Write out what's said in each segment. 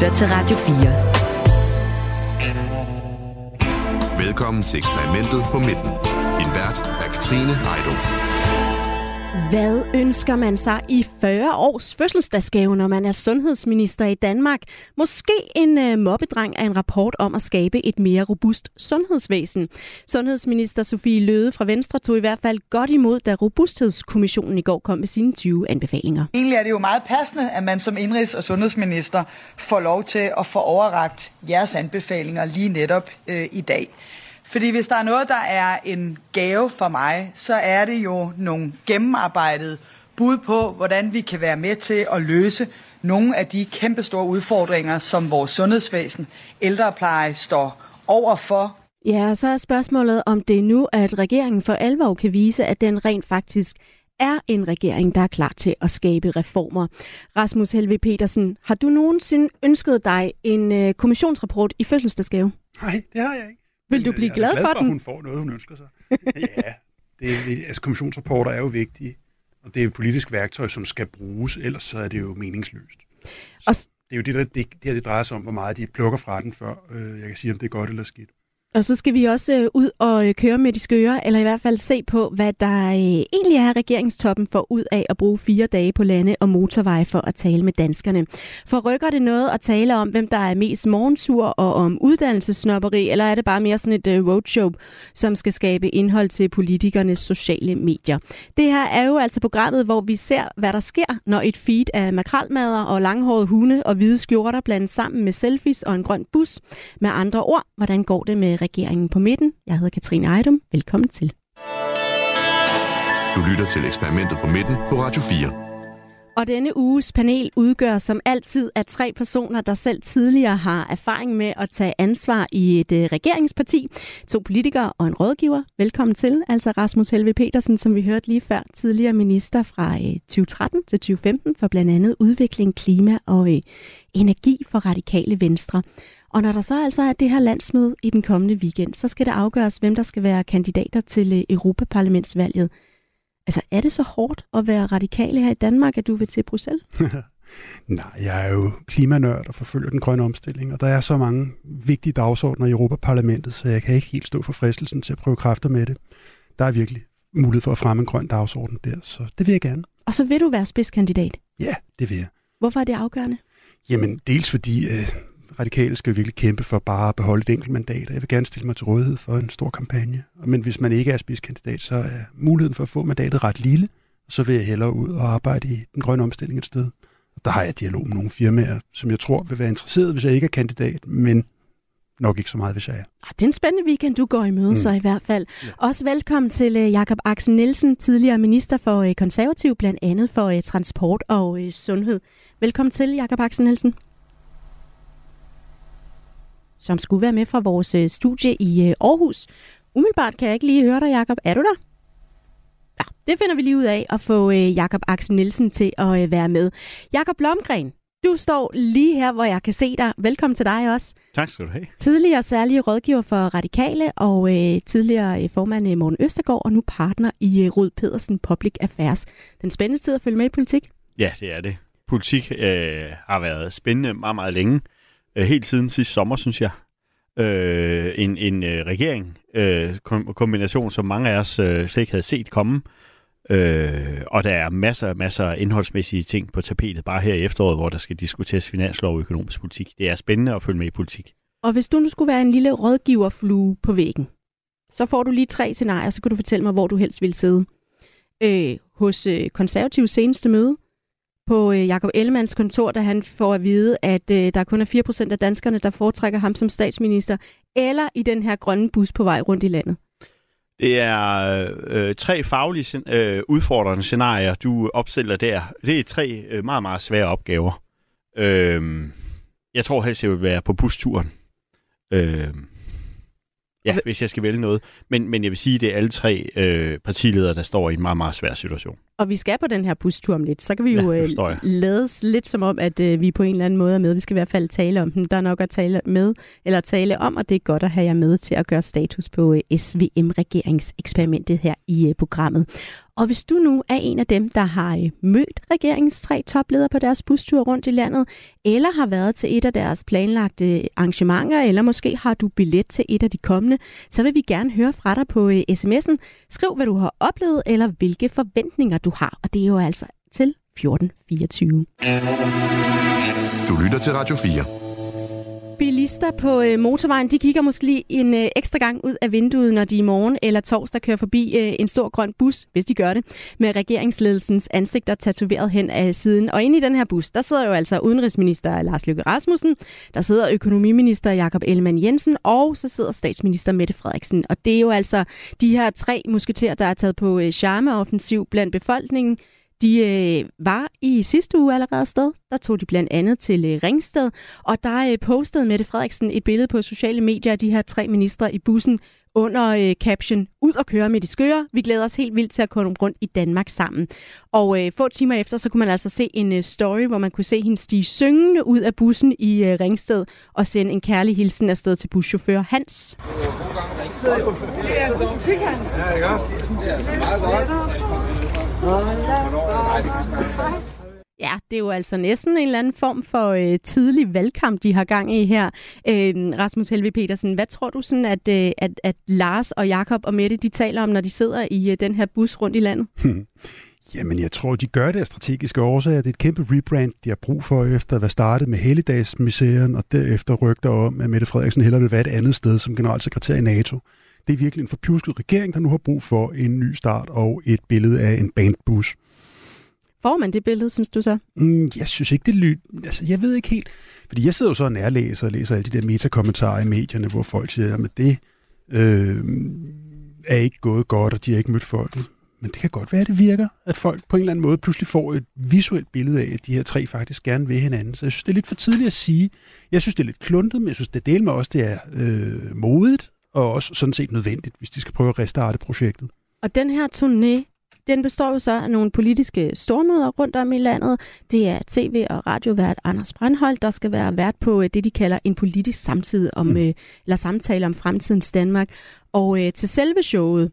lytter til Radio 4. Velkommen til eksperimentet på midten. Din vært er Katrine Heidung. Hvad ønsker man sig i 40 års fødselsdagsgave, når man er sundhedsminister i Danmark? Måske en øh, mobbedreng af en rapport om at skabe et mere robust sundhedsvæsen. Sundhedsminister Sofie Løde fra Venstre tog i hvert fald godt imod, da Robusthedskommissionen i går kom med sine 20 anbefalinger. Egentlig er det jo meget passende, at man som indrigs- og sundhedsminister får lov til at få overragt jeres anbefalinger lige netop øh, i dag. Fordi hvis der er noget, der er en gave for mig, så er det jo nogle gennemarbejdede bud på, hvordan vi kan være med til at løse nogle af de kæmpestore udfordringer, som vores sundhedsvæsen, ældrepleje står overfor. Ja, og så er spørgsmålet, om det er nu, at regeringen for alvor kan vise, at den rent faktisk er en regering, der er klar til at skabe reformer. Rasmus Helve Petersen, har du nogensinde ønsket dig en øh, kommissionsrapport i fødselsdagsgave? Nej, det har jeg ikke. Vil du blive glad, glad for, for, den? at hun får noget, hun ønsker sig. ja, det er, altså, kommissionsrapporter er jo vigtige, og det er et politisk værktøj, som skal bruges, ellers så er det jo meningsløst. Så Og, det er jo det, der, det, det her det drejer sig om, hvor meget de plukker fra den, før øh, jeg kan sige, om det er godt eller skidt og så skal vi også øh, ud og øh, køre med de skøre, eller i hvert fald se på, hvad der øh, egentlig er regeringstoppen for ud af at bruge fire dage på lande og motorveje for at tale med danskerne. For rykker det noget at tale om, hvem der er mest morgensur og om uddannelsesnopperi, eller er det bare mere sådan et roadshow, som skal skabe indhold til politikernes sociale medier? Det her er jo altså programmet, hvor vi ser, hvad der sker, når et feed af makralmader og langhårede hunde og hvide skjorter blandes sammen med selfies og en grøn bus. Med andre ord, hvordan går det med regeringen på midten? Jeg hedder Katrine Ejdum. Velkommen til. Du lytter til eksperimentet på midten på Radio 4. Og denne uges panel udgør som altid af tre personer, der selv tidligere har erfaring med at tage ansvar i et øh, regeringsparti. To politikere og en rådgiver. Velkommen til, altså Rasmus Helve Petersen, som vi hørte lige før, tidligere minister fra øh, 2013 til 2015 for blandt andet udvikling, klima og øh, energi for radikale venstre. Og når der så altså er det her landsmøde i den kommende weekend, så skal det afgøres, hvem der skal være kandidater til øh, Europaparlamentsvalget. Altså, er det så hårdt at være radikale her i Danmark, at du vil til Bruxelles? Nej, jeg er jo klimanørd og forfølger den grønne omstilling, og der er så mange vigtige dagsordner i Europaparlamentet, så jeg kan ikke helt stå for fristelsen til at prøve kræfter med det. Der er virkelig mulighed for at fremme en grøn dagsorden der, så det vil jeg gerne. Og så vil du være spidskandidat. Ja, det vil jeg. Hvorfor er det afgørende? Jamen, dels fordi øh, radikale skal jo virkelig kæmpe for bare at beholde et enkelt mandat, og jeg vil gerne stille mig til rådighed for en stor kampagne. Men hvis man ikke er spidskandidat, så er muligheden for at få mandatet ret lille, og så vil jeg hellere ud og arbejde i den grønne omstilling et sted. Og der har jeg dialog med nogle firmaer, som jeg tror vil være interesseret, hvis jeg ikke er kandidat, men nok ikke så meget, hvis jeg er. Ah, det er en spændende weekend, du går i møde, mm. så i hvert fald. Ja. Også velkommen til uh, Jakob Axel Nielsen, tidligere minister for uh, konservativ, blandt andet for uh, transport og uh, sundhed. Velkommen til, Jakob Axel Nielsen. Som skulle være med fra vores uh, studie i uh, Aarhus. Umiddelbart kan jeg ikke lige høre dig, Jakob. Er du der? Ja, det finder vi lige ud af at få uh, Jakob Axel Nielsen til at være med. Jakob Blomgren, du står lige her, hvor jeg kan se dig. Velkommen til dig også. Tak skal du have. Tidligere særlige rådgiver for Radikale og øh, tidligere øh, formand øh, Morten Østergaard og nu partner i øh, Rud Pedersen Public Affairs. Den spændende tid at følge med i politik. Ja, det er det. Politik øh, har været spændende meget, meget længe. Øh, helt siden sidste sommer, synes jeg. Øh, en en øh, regering, øh, kom- kombination, som mange af os øh, slet ikke havde set komme. Øh, og der er masser masser af indholdsmæssige ting på tapetet, bare her i efteråret, hvor der skal diskuteres finanslov og økonomisk politik. Det er spændende at følge med i politik. Og hvis du nu skulle være en lille rådgiverflue på væggen, så får du lige tre scenarier, så kan du fortælle mig, hvor du helst vil sidde. Øh, hos øh, konservativs seneste møde, på øh, Jakob Ellemands kontor, da han får at vide, at øh, der kun er 4% af danskerne, der foretrækker ham som statsminister, eller i den her grønne bus på vej rundt i landet. Det er øh, tre faglige øh, udfordrende scenarier, du opstiller der. Det er tre øh, meget, meget svære opgaver. Øh, jeg tror helst, jeg vil være på busturen. Øh, ja, hvis jeg skal vælge noget. Men, men jeg vil sige, at det er alle tre øh, partiledere, der står i en meget, meget svær situation. Og vi skal på den her bustur om lidt. Så kan vi jo Ja, øh, lades lidt som om, at øh, vi på en eller anden måde er med. Vi skal i hvert fald tale om den. Der er nok at tale med, eller tale om, og det er godt at have jer med til at gøre status på øh, SVM-regeringseksperimentet her i øh, programmet. Og hvis du nu er en af dem, der har øh, mødt regeringens tre topledere på deres bustur rundt i landet, eller har været til et af deres planlagte arrangementer, eller måske har du billet til et af de kommende, så vil vi gerne høre fra dig på øh, sms'en. Skriv, hvad du har oplevet, eller hvilke forventninger du har. Og det er jo altså til 1424. Du lytter til Radio 4 bilister på øh, motorvejen, de kigger måske lige en øh, ekstra gang ud af vinduet, når de i morgen eller torsdag kører forbi øh, en stor grøn bus, hvis de gør det, med regeringsledelsens ansigter tatoveret hen af siden. Og inde i den her bus, der sidder jo altså udenrigsminister Lars Løkke Rasmussen, der sidder økonomiminister Jakob Ellemann Jensen, og så sidder statsminister Mette Frederiksen. Og det er jo altså de her tre musketerer, der er taget på øh, charmeoffensiv blandt befolkningen, de øh, var i sidste uge allerede sted. Der tog de blandt andet til øh, Ringsted, og der øh, postede Mette Frederiksen et billede på sociale medier af de her tre ministre i bussen under øh, caption Ud og køre med de skøre. Vi glæder os helt vildt til at komme rundt i Danmark sammen. Og øh, få timer efter, så kunne man altså se en øh, story, hvor man kunne se hende stige syngende ud af bussen i øh, Ringsted og sende en kærlig hilsen afsted til buschauffør Hans. Ja, ikke også? Meget godt. Ja, det er jo altså næsten en eller anden form for øh, tidlig valgkamp, de har gang i her. Øh, Rasmus Helve Petersen, hvad tror du sådan, at, øh, at, at Lars og Jakob og Mette, de taler om, når de sidder i øh, den her bus rundt i landet? Jamen, jeg tror, de gør det af strategiske årsager. Det er et kæmpe rebrand, de har brug for efter at være startet med Helligdagsmisæren, og derefter rygter om, at Mette Frederiksen hellere vil være et andet sted som generalsekretær i NATO. Det er virkelig en forpjusket regering, der nu har brug for en ny start og et billede af en bandbus. Får man det billede, synes du så? Mm, jeg synes ikke, det lyder... Altså, jeg ved ikke helt. Fordi jeg sidder jo så og nærlæser og læser alle de der metakommentarer i medierne, hvor folk siger, at det øh, er ikke gået godt, og de har ikke mødt folket. Men det kan godt være, at det virker, at folk på en eller anden måde pludselig får et visuelt billede af, at de her tre faktisk gerne vil hinanden. Så jeg synes, det er lidt for tidligt at sige. Jeg synes, det er lidt kluntet, men jeg synes, det del med også, det er øh, modigt og også sådan set nødvendigt, hvis de skal prøve at restarte projektet. Og den her turné, den består jo så af nogle politiske stormøder rundt om i landet. Det er tv- og radiovært Anders Brandholt, der skal være vært på øh, det, de kalder en politisk samtid om, mm. øh, eller samtale om fremtidens Danmark. Og øh, til selve showet,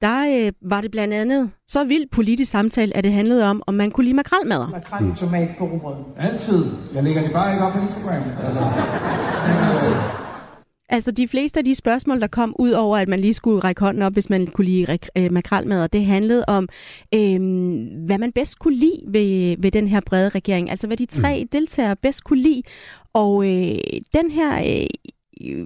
der øh, var det blandt andet så vild politisk samtale, at det handlede om, om man kunne lide makralmadder. Makrel i tomat på rugbrød. Altid. Jeg lægger det bare ikke op på Instagram. Altså. Altid. Altså de fleste af de spørgsmål, der kom ud over, at man lige skulle række hånden op, hvis man kunne lide øh, makralmad, det handlede om, øh, hvad man bedst kunne lide ved, ved den her brede regering. Altså hvad de tre mm. deltagere bedst kunne lide. Og øh, den her... Øh,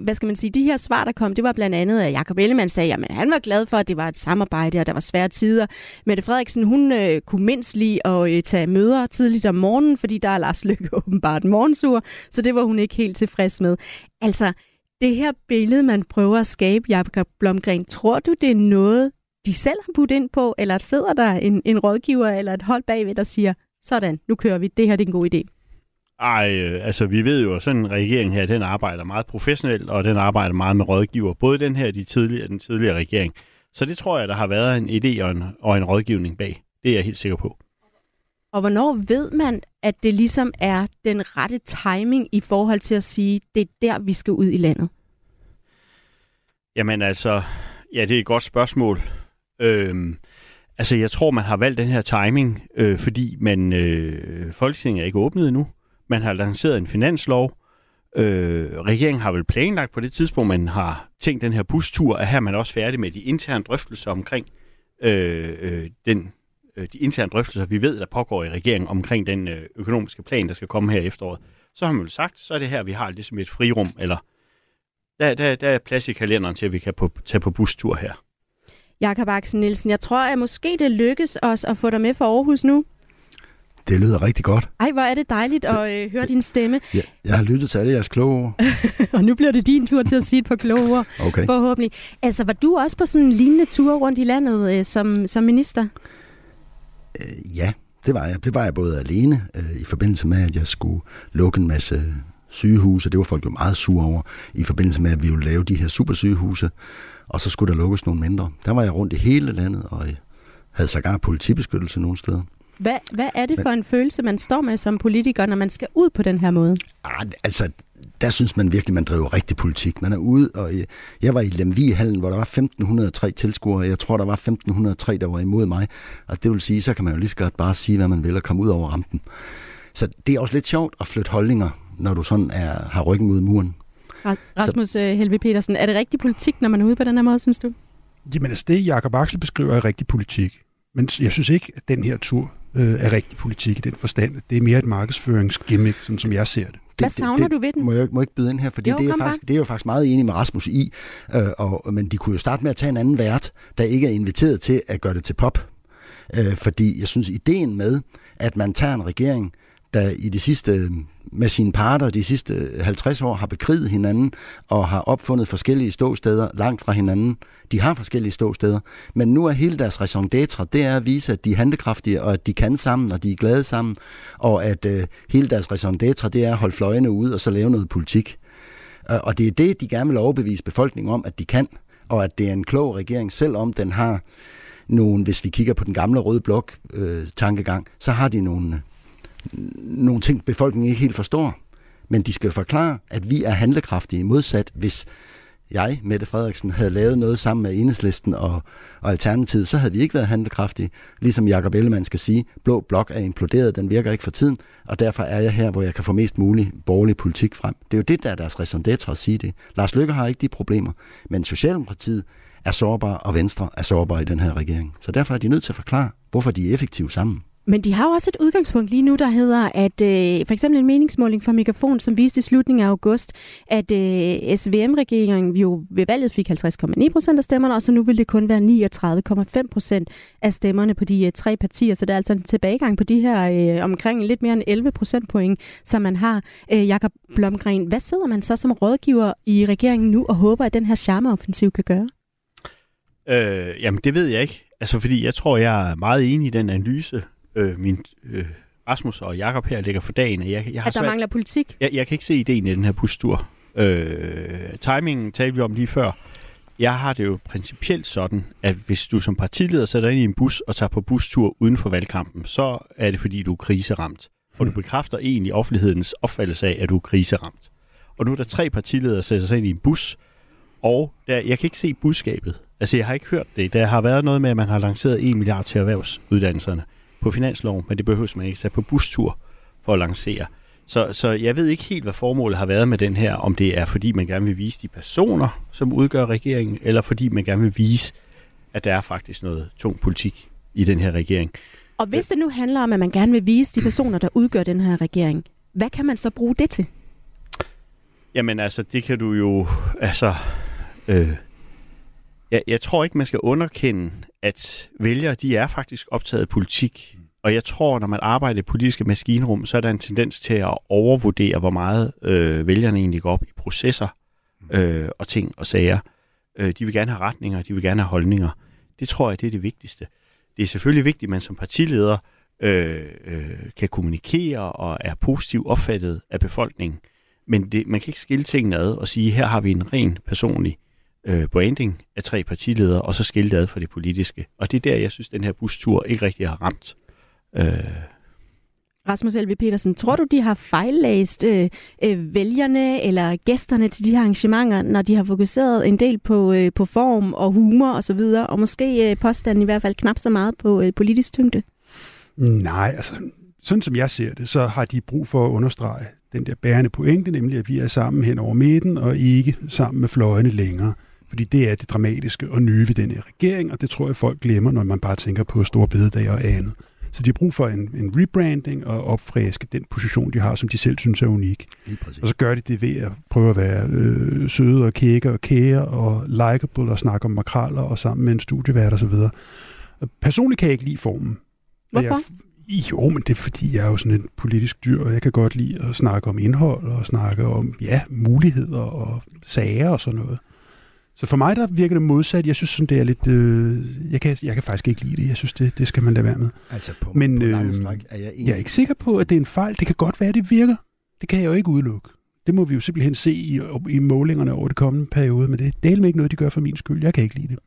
hvad skal man sige, de her svar, der kom, det var blandt andet, at Jacob Ellemann sagde, at han var glad for, at det var et samarbejde, og der var svære tider. Mette Frederiksen, hun øh, kunne mindst lige at øh, tage møder tidligt om morgenen, fordi der er Lars Løkke åbenbart morgensur, så det var hun ikke helt tilfreds med. Altså, det her billede, man prøver at skabe, Jakob Blomgren, tror du, det er noget, de selv har puttet ind på, eller sidder der en, en rådgiver eller et hold bagved, der siger, sådan, nu kører vi, det her det er en god idé? Ej, øh, altså vi ved jo, at sådan en regering her, den arbejder meget professionelt, og den arbejder meget med rådgiver. Både den her de tidligere, den tidligere regering. Så det tror jeg, der har været en idé og en, og en rådgivning bag. Det er jeg helt sikker på. Og hvornår ved man, at det ligesom er den rette timing i forhold til at sige, det er der, vi skal ud i landet? Jamen altså, ja, det er et godt spørgsmål. Øhm, altså, jeg tror, man har valgt den her timing, øh, fordi man, øh, Folketinget er ikke åbnet endnu. Man har lanceret en finanslov. Øh, regeringen har vel planlagt på det tidspunkt, man har tænkt den her bustur, at her er man også færdig med de interne drøftelser omkring øh, øh, den de interne drøftelser, vi ved, der pågår i regeringen omkring den øh, økonomiske plan, der skal komme her efteråret, så har man jo sagt, så er det her, vi har ligesom et frirum, eller der, der, der er plads i kalenderen til, at vi kan på, tage på bustur her. Jakob Axel Nielsen, jeg tror, at måske det lykkes os at få dig med for Aarhus nu. Det lyder rigtig godt. Ej, hvor er det dejligt at øh, høre din stemme. Ja, jeg har lyttet til alle jeres kloge ord. og nu bliver det din tur til at sige et par kloge ord, okay. forhåbentlig. Altså, var du også på sådan en lignende tur rundt i landet øh, som, som minister? Øh, ja, det var jeg. Det var jeg både alene øh, i forbindelse med, at jeg skulle lukke en masse sygehuse. Det var folk jo meget sure over i forbindelse med, at vi ville lave de her supersygehuse. Og så skulle der lukkes nogle mindre. Der var jeg rundt i hele landet og havde sågar politibeskyttelse nogle steder. Hvad, hvad er det for en følelse, man står med som politiker, når man skal ud på den her måde? Ah, altså, der synes man virkelig, man driver rigtig politik. Man er ude, og jeg var i Lemvig-hallen, hvor der var 1503 tilskuere. Jeg tror, der var 1503, der var imod mig. Og det vil sige, så kan man jo lige så godt bare sige, hvad man vil, og komme ud over rampen. Så det er også lidt sjovt at flytte holdninger, når du sådan er, har ryggen mod muren. Rasmus så... Øh, Helve Petersen, er det rigtig politik, når man er ude på den her måde, synes du? Jamen altså det, Jacob Axel beskriver, er rigtig politik. Men jeg synes ikke, at den her tur øh, er rigtig politik i den forstand. Det er mere et markedsføringsgimmick, sådan som jeg ser det. Hvad savner det, du ved den? Må jeg, må jeg ikke byde ind her? Fordi jo, det, er faktisk, det er jo faktisk meget enig med Rasmus i. Øh, og, men de kunne jo starte med at tage en anden vært, der ikke er inviteret til at gøre det til pop. Øh, fordi jeg synes, ideen med, at man tager en regering, der i de sidste, øh, med sine parter de sidste øh, 50 år har bekriget hinanden og har opfundet forskellige ståsteder langt fra hinanden. De har forskellige ståsteder, men nu er hele deres raison d'etre, det er at vise, at de er handekraftige, og at de kan sammen, og de er glade sammen, og at øh, hele deres raison d'etre, det er at holde fløjene ude og så lave noget politik. Og det er det, de gerne vil overbevise befolkningen om, at de kan, og at det er en klog regering, selvom den har nogle, hvis vi kigger på den gamle røde blok øh, tankegang, så har de nogle nogle ting, befolkningen ikke helt forstår. Men de skal forklare, at vi er handlekraftige modsat, hvis jeg, Mette Frederiksen, havde lavet noget sammen med Enhedslisten og, og Alternativet, så havde vi ikke været handlekraftige. Ligesom Jakob Ellemann skal sige, blå blok er imploderet, den virker ikke for tiden, og derfor er jeg her, hvor jeg kan få mest mulig borgerlig politik frem. Det er jo det, der er deres raison d'etre at sige det. Lars Løkke har ikke de problemer, men Socialdemokratiet er sårbar, og Venstre er sårbar i den her regering. Så derfor er de nødt til at forklare, hvorfor de er effektive sammen. Men de har jo også et udgangspunkt lige nu, der hedder, at øh, for eksempel en meningsmåling fra Megafon, som viste i slutningen af august, at øh, SVM-regeringen jo ved valget fik 50,9 procent af stemmerne, og så nu vil det kun være 39,5 procent af stemmerne på de øh, tre partier. Så der er altså en tilbagegang på de her øh, omkring lidt mere end 11 procentpoint, som man har. Øh, Jakob Blomgren, hvad sidder man så som rådgiver i regeringen nu og håber, at den her charmeoffensiv kan gøre? Øh, jamen, det ved jeg ikke. Altså, fordi jeg tror, jeg er meget enig i den analyse, øh, min øh, Rasmus og Jakob her lægger for dagen. Jeg, jeg har at der svært, mangler politik? Jeg, jeg kan ikke se ideen i den her bustur. Øh, timingen talte vi om lige før. Jeg har det jo principielt sådan, at hvis du som partileder sætter ind i en bus og tager på bustur uden for valgkampen, så er det fordi, du er kriseramt. Og du hmm. bekræfter egentlig offentlighedens opfattelse af, at du er kriseramt. Og nu er der tre partiledere, der sætter sig ind i en bus, og der, jeg kan ikke se budskabet. Altså, jeg har ikke hørt det. Der har været noget med, at man har lanceret 1 milliard til erhvervsuddannelserne på finansloven, men det behøves man ikke tage på bustur for at lancere. Så, så jeg ved ikke helt, hvad formålet har været med den her, om det er fordi man gerne vil vise de personer, som udgør regeringen, eller fordi man gerne vil vise, at der er faktisk noget tung politik i den her regering. Og hvis det nu handler om, at man gerne vil vise de personer, der udgør den her regering, hvad kan man så bruge det til? Jamen altså, det kan du jo, altså, øh, jeg, jeg tror ikke, man skal underkende, at vælgere, de er faktisk optaget af politik. Og jeg tror, når man arbejder i politiske maskinrum, så er der en tendens til at overvurdere, hvor meget øh, vælgerne egentlig går op i processer øh, og ting og sager. Øh, de vil gerne have retninger, de vil gerne have holdninger. Det tror jeg, det er det vigtigste. Det er selvfølgelig vigtigt, at man som partileder øh, øh, kan kommunikere og er positivt opfattet af befolkningen. Men det, man kan ikke skille tingene ad og sige, her har vi en ren personlig øh, branding af tre partiledere, og så skilte ad for det politiske. Og det er der, jeg synes, den her bustur ikke rigtig har ramt. Øh, Rasmus Elvi Petersen, tror du, de har fejllæst øh, øh, vælgerne eller gæsterne til de her arrangementer, når de har fokuseret en del på, øh, på form og humor osv., og, så og måske øh, påstanden i hvert fald knap så meget på øh, politisk tyngde? Nej, altså sådan som jeg ser det, så har de brug for at understrege den der bærende pointe, nemlig at vi er sammen hen over midten og ikke sammen med fløjene længere. Fordi det er det dramatiske og nye ved den her regering, og det tror jeg, folk glemmer, når man bare tænker på store bededag og andet. Så de har brug for en, en rebranding og opfriske den position, de har, som de selv synes er unik. Og så gør de det ved at prøve at være øh, søde og kække og kære og likeable og snakke om makraller og sammen med en studievært osv. Personligt kan jeg ikke lide formen. Hvorfor? Jeg, jo, men det er fordi, jeg er jo sådan en politisk dyr, og jeg kan godt lide at snakke om indhold og snakke om ja, muligheder og sager og sådan noget. Så for mig der virker det modsat. Jeg synes, sådan, det er lidt... Øh, jeg, kan, jeg kan faktisk ikke lide det. Jeg synes, det, det skal man lade være med. Altså på, Men, på øh, stræk er jeg Jeg er ikke sikker på, at det er en fejl. Det kan godt være, at det virker. Det kan jeg jo ikke udelukke. Det må vi jo simpelthen se i, i målingerne over det kommende periode, men det er del ikke noget, de gør for min skyld. Jeg kan ikke lide det.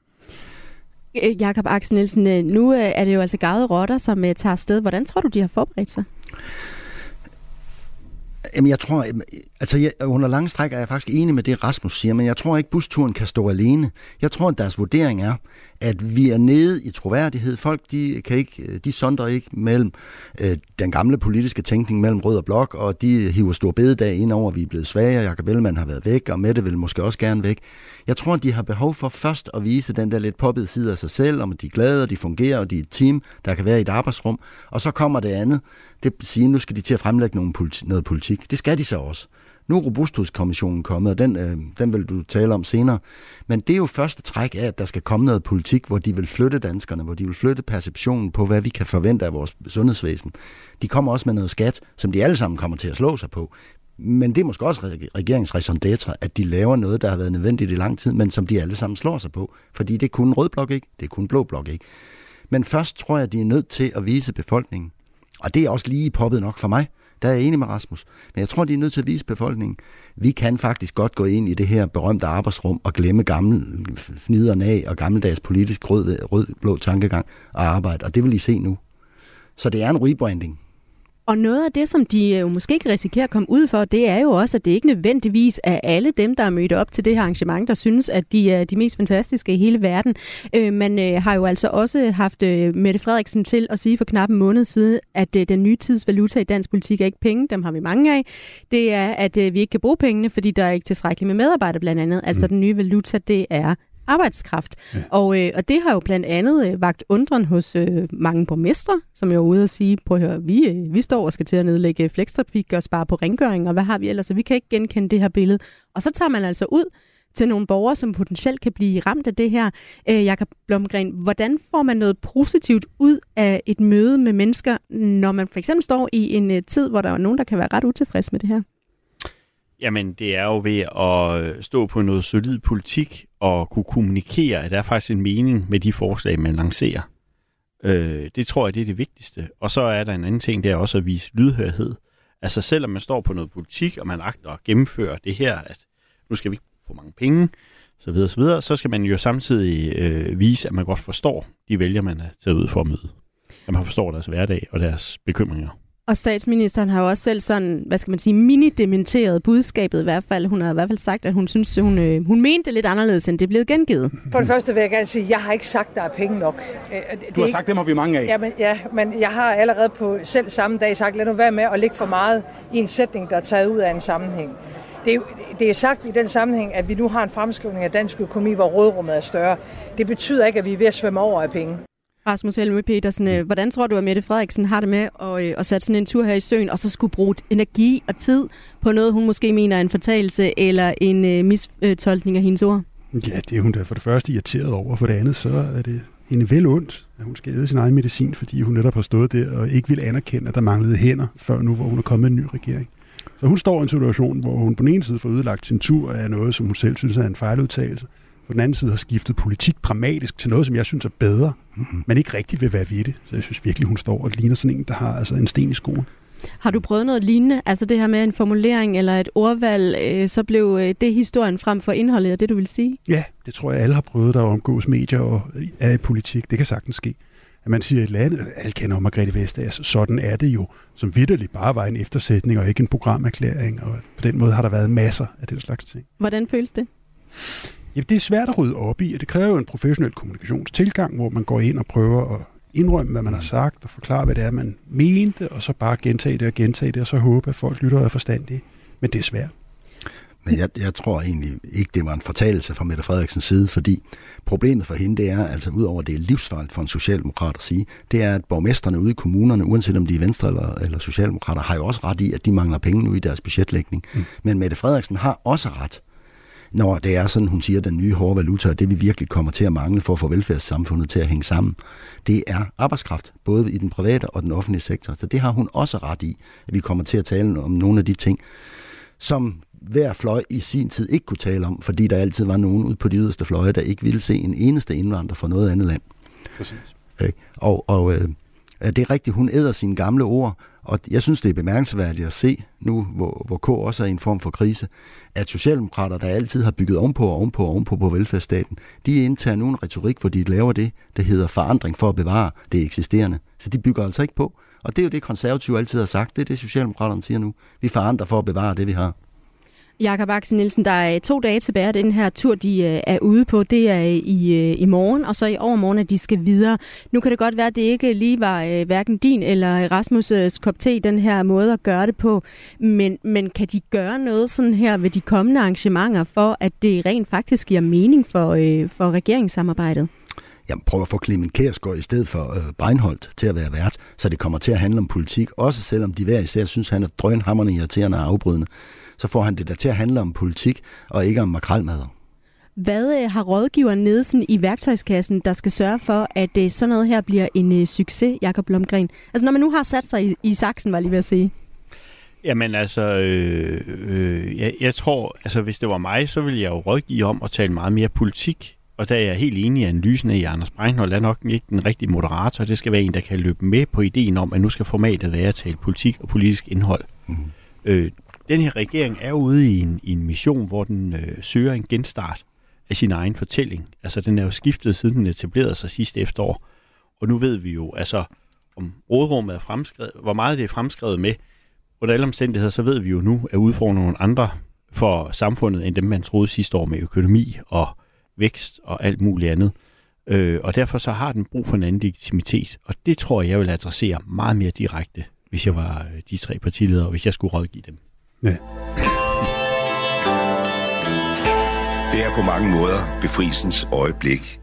Øh, Jakob Axel Nielsen, øh, nu øh, er det jo altså gavede rotter, som tager afsted. Hvordan tror du, de har forberedt sig? Jamen, jeg tror, altså jeg, under lange stræk er jeg faktisk enig med det, Rasmus siger, men jeg tror ikke, busturen kan stå alene. Jeg tror, at deres vurdering er, at vi er nede i troværdighed. Folk, de, kan ikke, de sondrer ikke mellem øh, den gamle politiske tænkning mellem rød og blok, og de hiver stor bededag ind over, at vi er blevet svagere. Jakob Ellemann har været væk, og Mette vil måske også gerne væk. Jeg tror, at de har behov for først at vise den der lidt poppede side af sig selv, om at de er glade, og de fungerer, og de er et team, der kan være i et arbejdsrum. Og så kommer det andet. Det siger, nu skal de til at fremlægge nogle politi- noget politik. Det skal de så også. Nu er Robusthedskommissionen kommet, og den, øh, den vil du tale om senere. Men det er jo første træk af, at der skal komme noget politik, hvor de vil flytte danskerne, hvor de vil flytte perceptionen på, hvad vi kan forvente af vores sundhedsvæsen. De kommer også med noget skat, som de alle sammen kommer til at slå sig på. Men det er måske også regeringsræson at de laver noget, der har været nødvendigt i lang tid, men som de alle sammen slår sig på. Fordi det er kun rød blok ikke, det er kun blå blok ikke. Men først tror jeg, at de er nødt til at vise befolkningen, og det er også lige poppet nok for mig, der er jeg enig med Rasmus. Men jeg tror, de er nødt til at vise befolkningen, vi kan faktisk godt gå ind i det her berømte arbejdsrum og glemme gamle fniderne af og gammeldags politisk rød, rød-blå tankegang og arbejde. Og det vil I se nu. Så det er en rebranding. Og noget af det, som de jo måske ikke risikerer at komme ud for, det er jo også, at det ikke nødvendigvis er alle dem, der er mødt op til det her arrangement, der synes, at de er de mest fantastiske i hele verden. Øh, man øh, har jo altså også haft øh, Mette Frederiksen til at sige for knap en måned siden, at øh, den nye tids valuta i dansk politik er ikke penge, dem har vi mange af. Det er, at øh, vi ikke kan bruge pengene, fordi der er ikke tilstrækkeligt med medarbejdere blandt andet. Altså mm. den nye valuta, det er arbejdskraft. Ja. Og, øh, og det har jo blandt andet øh, vagt undren hos øh, mange borgmestre, som jo er ude og sige, prøv at høre, vi, øh, vi står og skal til at nedlægge flekstrafik og spare på rengøring, og hvad har vi ellers, så vi kan ikke genkende det her billede. Og så tager man altså ud til nogle borgere, som potentielt kan blive ramt af det her. Øh, Jakob Blomgren, hvordan får man noget positivt ud af et møde med mennesker, når man for eksempel står i en uh, tid, hvor der er nogen, der kan være ret utilfreds med det her? Jamen, det er jo ved at stå på noget solid politik og kunne kommunikere, at der er faktisk en mening med de forslag, man lancerer. Øh, det tror jeg, det er det vigtigste. Og så er der en anden ting, det er også at vise lydhørhed. Altså selvom man står på noget politik, og man agter at gennemføre det her, at nu skal vi ikke få mange penge, så videre, så videre, så skal man jo samtidig øh, vise, at man godt forstår de vælger, man er taget ud for at møde. At man forstår deres hverdag og deres bekymringer. Og statsministeren har jo også selv sådan, hvad skal man sige, mini-dementeret budskabet i hvert fald. Hun har i hvert fald sagt, at hun synes, hun, øh, hun mente det lidt anderledes, end det blevet gengivet. For det første vil jeg gerne sige, at jeg har ikke sagt, at der er penge nok. Øh, det du har ikke... sagt, det må vi mange af. Ja men, ja, men jeg har allerede på selv samme dag sagt, lad nu være med at lægge for meget i en sætning, der er taget ud af en sammenhæng. Det er, det er sagt i den sammenhæng, at vi nu har en fremskrivning af dansk økonomi, hvor rådrummet er større. Det betyder ikke, at vi er ved at svømme over af penge. Rasmus Helme Petersen, øh, hvordan tror du, at Mette Frederiksen har det med at, øh, at sætte sådan en tur her i søen, og så skulle bruge energi og tid på noget, hun måske mener er en fortalelse eller en uh, mistolkning af hendes ord? Ja, det er hun da for det første irriteret over. For det andet, så er det hende vel ondt, at hun skal æde sin egen medicin, fordi hun netop har stået der og ikke vil anerkende, at der manglede hænder, før nu, hvor hun er kommet en ny regering. Så hun står i en situation, hvor hun på den ene side får ødelagt sin tur af noget, som hun selv synes er en fejludtalelse, på den anden side har skiftet politik dramatisk til noget, som jeg synes er bedre, mm-hmm. men ikke rigtig vil være ved det. Så jeg synes virkelig, hun står og ligner sådan en, der har altså en sten i skoen. Har du prøvet noget lignende? Altså det her med en formulering eller et ordvalg, øh, så blev øh, det historien frem for indholdet, er det du vil sige? Ja, det tror jeg alle har prøvet, der omgås medier og er i politik. Det kan sagtens ske. At man siger et eller andet, alle kender om Margrethe Vestager, sådan er det jo, som vidderligt bare var en eftersætning og ikke en programerklæring, og på den måde har der været masser af den slags ting. Hvordan føles det? Jamen, det er svært at rydde op i, og det kræver jo en professionel kommunikationstilgang, hvor man går ind og prøver at indrømme, hvad man har sagt, og forklare, hvad det er, man mente, og så bare gentage det og gentage det, og så håbe, at folk lytter og er forstandige. Men det er svært. Men jeg, jeg tror egentlig ikke, det var en fortalelse fra Mette Frederiksens side, fordi problemet for hende, det er, altså udover det er livsfarligt for en socialdemokrat at sige, det er, at borgmesterne ude i kommunerne, uanset om de er venstre eller, eller socialdemokrater, har jo også ret i, at de mangler penge nu i deres budgetlægning. Mm. Men Mette Frederiksen har også ret når det er sådan, hun siger, den nye hårde valuta, og det vi virkelig kommer til at mangle for at få velfærdssamfundet til at hænge sammen, det er arbejdskraft, både i den private og den offentlige sektor. Så det har hun også ret i, at vi kommer til at tale om nogle af de ting, som hver fløj i sin tid ikke kunne tale om, fordi der altid var nogen ude på de yderste fløje, der ikke ville se en eneste indvandrer fra noget andet land. Præcis. Okay. Og, og øh, det er rigtigt, hun æder sine gamle ord, og jeg synes, det er bemærkelsesværdigt at se, nu hvor, hvor K også er i en form for krise, at Socialdemokrater, der altid har bygget ovenpå og ovenpå og ovenpå på velfærdsstaten, de indtager nu en retorik, hvor de laver det, der hedder forandring for at bevare det eksisterende. Så de bygger altså ikke på. Og det er jo det, konservative altid har sagt. Det er det, Socialdemokraterne siger nu. Vi forandrer for at bevare det, vi har. Jakob Axel Nielsen, der er to dage tilbage af den her tur, de øh, er ude på. Det er øh, i, øh, i morgen, og så i overmorgen, at de skal videre. Nu kan det godt være, at det ikke lige var hverken din eller Rasmus' kop te, den her måde at gøre det på. Men, men kan de gøre noget sådan her ved de kommende arrangementer, for at det rent faktisk giver mening for, øh, for regeringssamarbejdet? Jamen, prøv at få Clement Kærsgaard i stedet for øh, Breinholt til at være vært, så det kommer til at handle om politik, også selvom de hver især synes, han er drønhammerne irriterende og afbrydende så får han det der til at handle om politik og ikke om makralmad. Hvad øh, har rådgiveren nede sådan i værktøjskassen, der skal sørge for, at øh, sådan noget her bliver en øh, succes, Jakob Blomgren? Altså når man nu har sat sig i, i saksen, var lige ved at sige. Jamen altså, øh, øh, jeg, jeg tror, altså hvis det var mig, så ville jeg jo rådgive om at tale meget mere politik. Og der er jeg helt enig i analysen af, at Anders Breinholt er nok ikke den rigtige moderator. Det skal være en, der kan løbe med på ideen om, at nu skal formatet være at tale politik og politisk indhold. Mm. Øh, den her regering er ude i en, i en mission, hvor den øh, søger en genstart af sin egen fortælling. Altså, den er jo skiftet, siden den etablerede sig sidste efterår. Og nu ved vi jo, altså, om rådrummet er fremskrevet, hvor meget det er fremskrevet med. Under alle omstændigheder, så ved vi jo nu, at udfordre nogle andre for samfundet, end dem man troede sidste år med økonomi og vækst og alt muligt andet. Øh, og derfor så har den brug for en anden legitimitet. Og det tror jeg, jeg vil adressere meget mere direkte, hvis jeg var øh, de tre partiledere, og hvis jeg skulle rådgive dem. Ja. Det er på mange måder befrielsens øjeblik.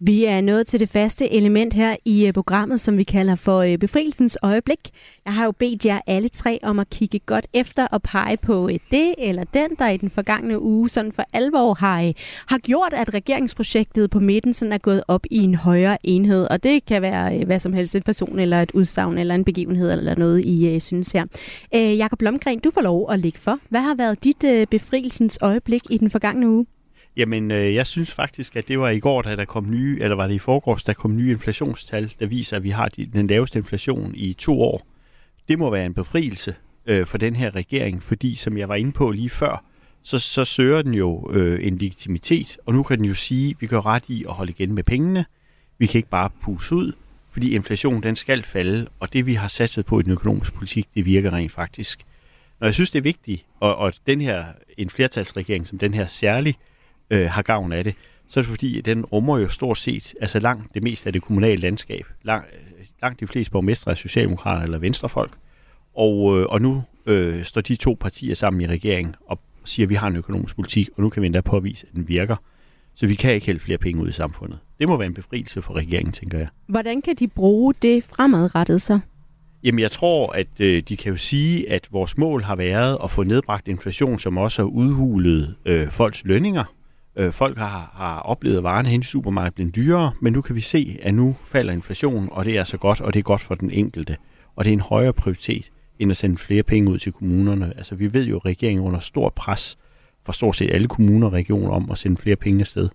Vi er nået til det faste element her i øh, programmet, som vi kalder for øh, befrielsens øjeblik. Jeg har jo bedt jer alle tre om at kigge godt efter og pege på øh, det eller den, der i den forgangne uge sådan for alvor har, har gjort, at regeringsprojektet på midten sådan er gået op i en højere enhed. Og det kan være hvad som helst, en person eller et udsagn eller en begivenhed eller noget, I synes her. Jakob Blomgren, du får lov at lægge for. Hvad har været dit befrielsens øjeblik i den forgangne uge? Jamen, øh, jeg synes faktisk, at det var i går, da der kom nye, eller var det i forgårs, der kom nye inflationstal, der viser, at vi har de, den laveste inflation i to år. Det må være en befrielse øh, for den her regering, fordi som jeg var inde på lige før, så, så søger den jo øh, en legitimitet, og nu kan den jo sige, at vi gør ret i at holde igen med pengene. Vi kan ikke bare puse ud, fordi inflationen den skal falde, og det vi har satset på i den økonomiske politik, det virker rent faktisk. Når jeg synes, det er vigtigt, og, og den her, en flertalsregering som den her særlig, øh, har gavn af det, så er det fordi, at den rummer jo stort set, altså langt det meste af det kommunale landskab. Lang, øh, langt de fleste borgmestre er socialdemokrater eller venstrefolk. Og, øh, og nu øh, står de to partier sammen i regeringen og siger, at vi har en økonomisk politik, og nu kan vi endda påvise, at den virker. Så vi kan ikke hælde flere penge ud i samfundet. Det må være en befrielse for regeringen, tænker jeg. Hvordan kan de bruge det fremadrettet så? Jamen, jeg tror, at øh, de kan jo sige, at vores mål har været at få nedbragt inflation, som også har udhulet øh, folks lønninger. Øh, folk har, har oplevet, at varerne hen i supermarkedet bliver dyrere, men nu kan vi se, at nu falder inflationen, og det er så godt, og det er godt for den enkelte. Og det er en højere prioritet, end at sende flere penge ud til kommunerne. Altså vi ved jo, at regeringen er under stort pres for stort set alle kommuner og regioner om at sende flere penge afsted.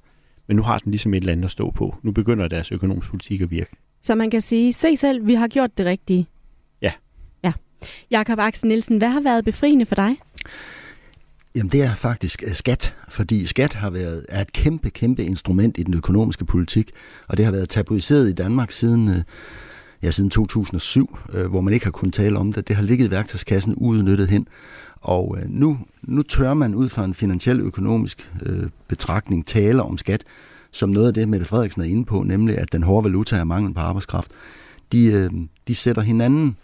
Men nu har den ligesom et eller andet at stå på. Nu begynder deres økonomisk politik at virke. Så man kan sige, se selv, vi har gjort det rigtige. Ja. Ja. Jakob Axel Nielsen, hvad har været befriende for dig? Jamen det er faktisk øh, skat, fordi skat har været er et kæmpe, kæmpe instrument i den økonomiske politik, og det har været tabuiseret i Danmark siden, øh, ja, siden 2007, øh, hvor man ikke har kunnet tale om det. Det har ligget i værktøjskassen uudnyttet hen, og nu, nu tør man ud fra en finansiel økonomisk betragtning tale om skat, som noget af det, Mette Frederiksen er inde på, nemlig at den hårde valuta er mangel på arbejdskraft. De, de sætter hinanden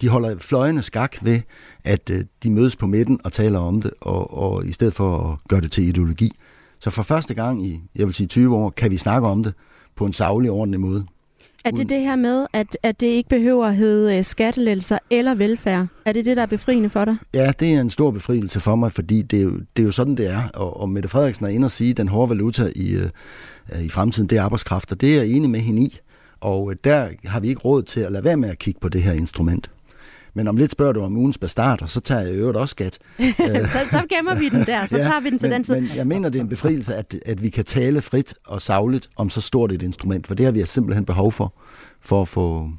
de holder fløjene skak ved, at øh, de mødes på midten og taler om det, og, og i stedet for at gøre det til ideologi. Så for første gang i, jeg vil sige 20 år, kan vi snakke om det på en savlig, ordentlig måde. Er det det her med, at, at det ikke behøver at hedde øh, skattelettelser eller velfærd? Er det det, der er befriende for dig? Ja, det er en stor befrielse for mig, fordi det er jo, det er jo sådan, det er. Og, og Mette Frederiksen er inde og sige, at den hårde valuta i, øh, i fremtiden, det er arbejdskraft, og det er jeg enig med hende i. Og der har vi ikke råd til at lade være med at kigge på det her instrument. Men om lidt spørger du om ugens bastarder, så tager jeg i øvrigt også skat. så, så gemmer vi den der, så ja, tager vi den til men, den tid. Men jeg mener, det er en befrielse, at, at vi kan tale frit og savligt om så stort et instrument, for det har vi simpelthen behov for, for at få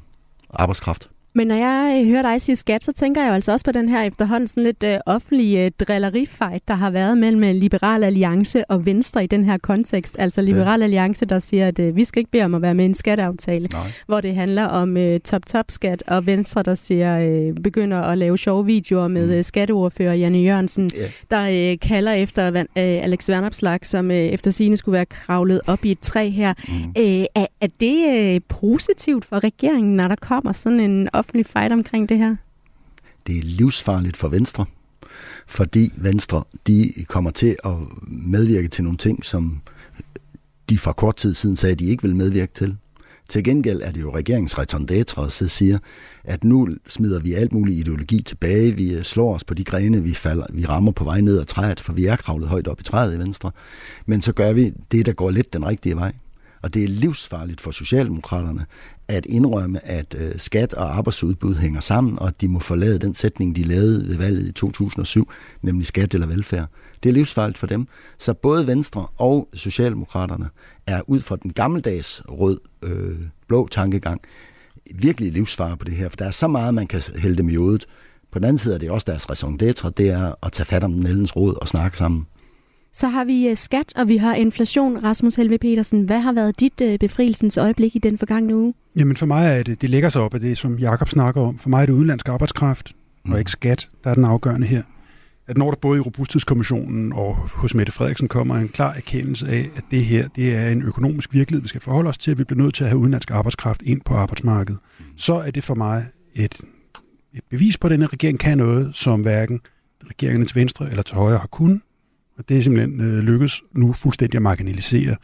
arbejdskraft. Men når jeg øh, hører dig sige skat, så tænker jeg altså også på den her efterhånden sådan lidt øh, offentlige øh, drillerifight, der har været mellem øh, Liberal Alliance og Venstre i den her kontekst. Altså Liberal ja. Alliance, der siger, at øh, vi skal ikke bede om at være med i en skatteaftale, Nej. hvor det handler om øh, top-top-skat, og Venstre, der siger, øh, begynder at lave sjove videoer med mm. øh, skatteordfører Janne Jørgensen, yeah. der øh, kalder efter øh, Alex Vernopslag, som øh, efter sine skulle være kravlet op i et træ her. Mm. Øh, er, er det øh, positivt for regeringen, når der kommer sådan en offentlig fight omkring det her? Det er livsfarligt for Venstre, fordi Venstre de kommer til at medvirke til nogle ting, som de for kort tid siden sagde, at de ikke vil medvirke til. Til gengæld er det jo regeringsretondætre, der siger, at nu smider vi alt muligt ideologi tilbage, vi slår os på de grene, vi, falder, vi rammer på vej ned ad træet, for vi er kravlet højt op i træet i Venstre. Men så gør vi det, der går lidt den rigtige vej. Og det er livsfarligt for Socialdemokraterne at indrømme, at øh, skat og arbejdsudbud hænger sammen, og at de må forlade den sætning, de lavede ved valget i 2007, nemlig skat eller velfærd. Det er livsfarligt for dem. Så både Venstre og Socialdemokraterne er ud fra den gammeldags rød-blå øh, tankegang virkelig livsfare på det her, for der er så meget, man kan hælde dem i hovedet. På den anden side er det også deres raison d'etre, det er at tage fat om Nellens råd og snakke sammen. Så har vi øh, skat, og vi har inflation. Rasmus Helve Petersen, hvad har været dit øh, befrielsens øjeblik i den forgangne uge? Jamen for mig er det, det lægger sig op af det, som Jakob snakker om. For mig er det udenlandsk arbejdskraft, mm. og ikke skat, der er den afgørende her. At når der både i Robusthedskommissionen og hos Mette Frederiksen kommer en klar erkendelse af, at det her det er en økonomisk virkelighed, vi skal forholde os til, at vi bliver nødt til at have udenlandsk arbejdskraft ind på arbejdsmarkedet, mm. så er det for mig et, et bevis på, at denne regering kan noget, som hverken regeringen til venstre eller til højre har kunnet, og det er simpelthen øh, lykkedes nu fuldstændig at marginalisere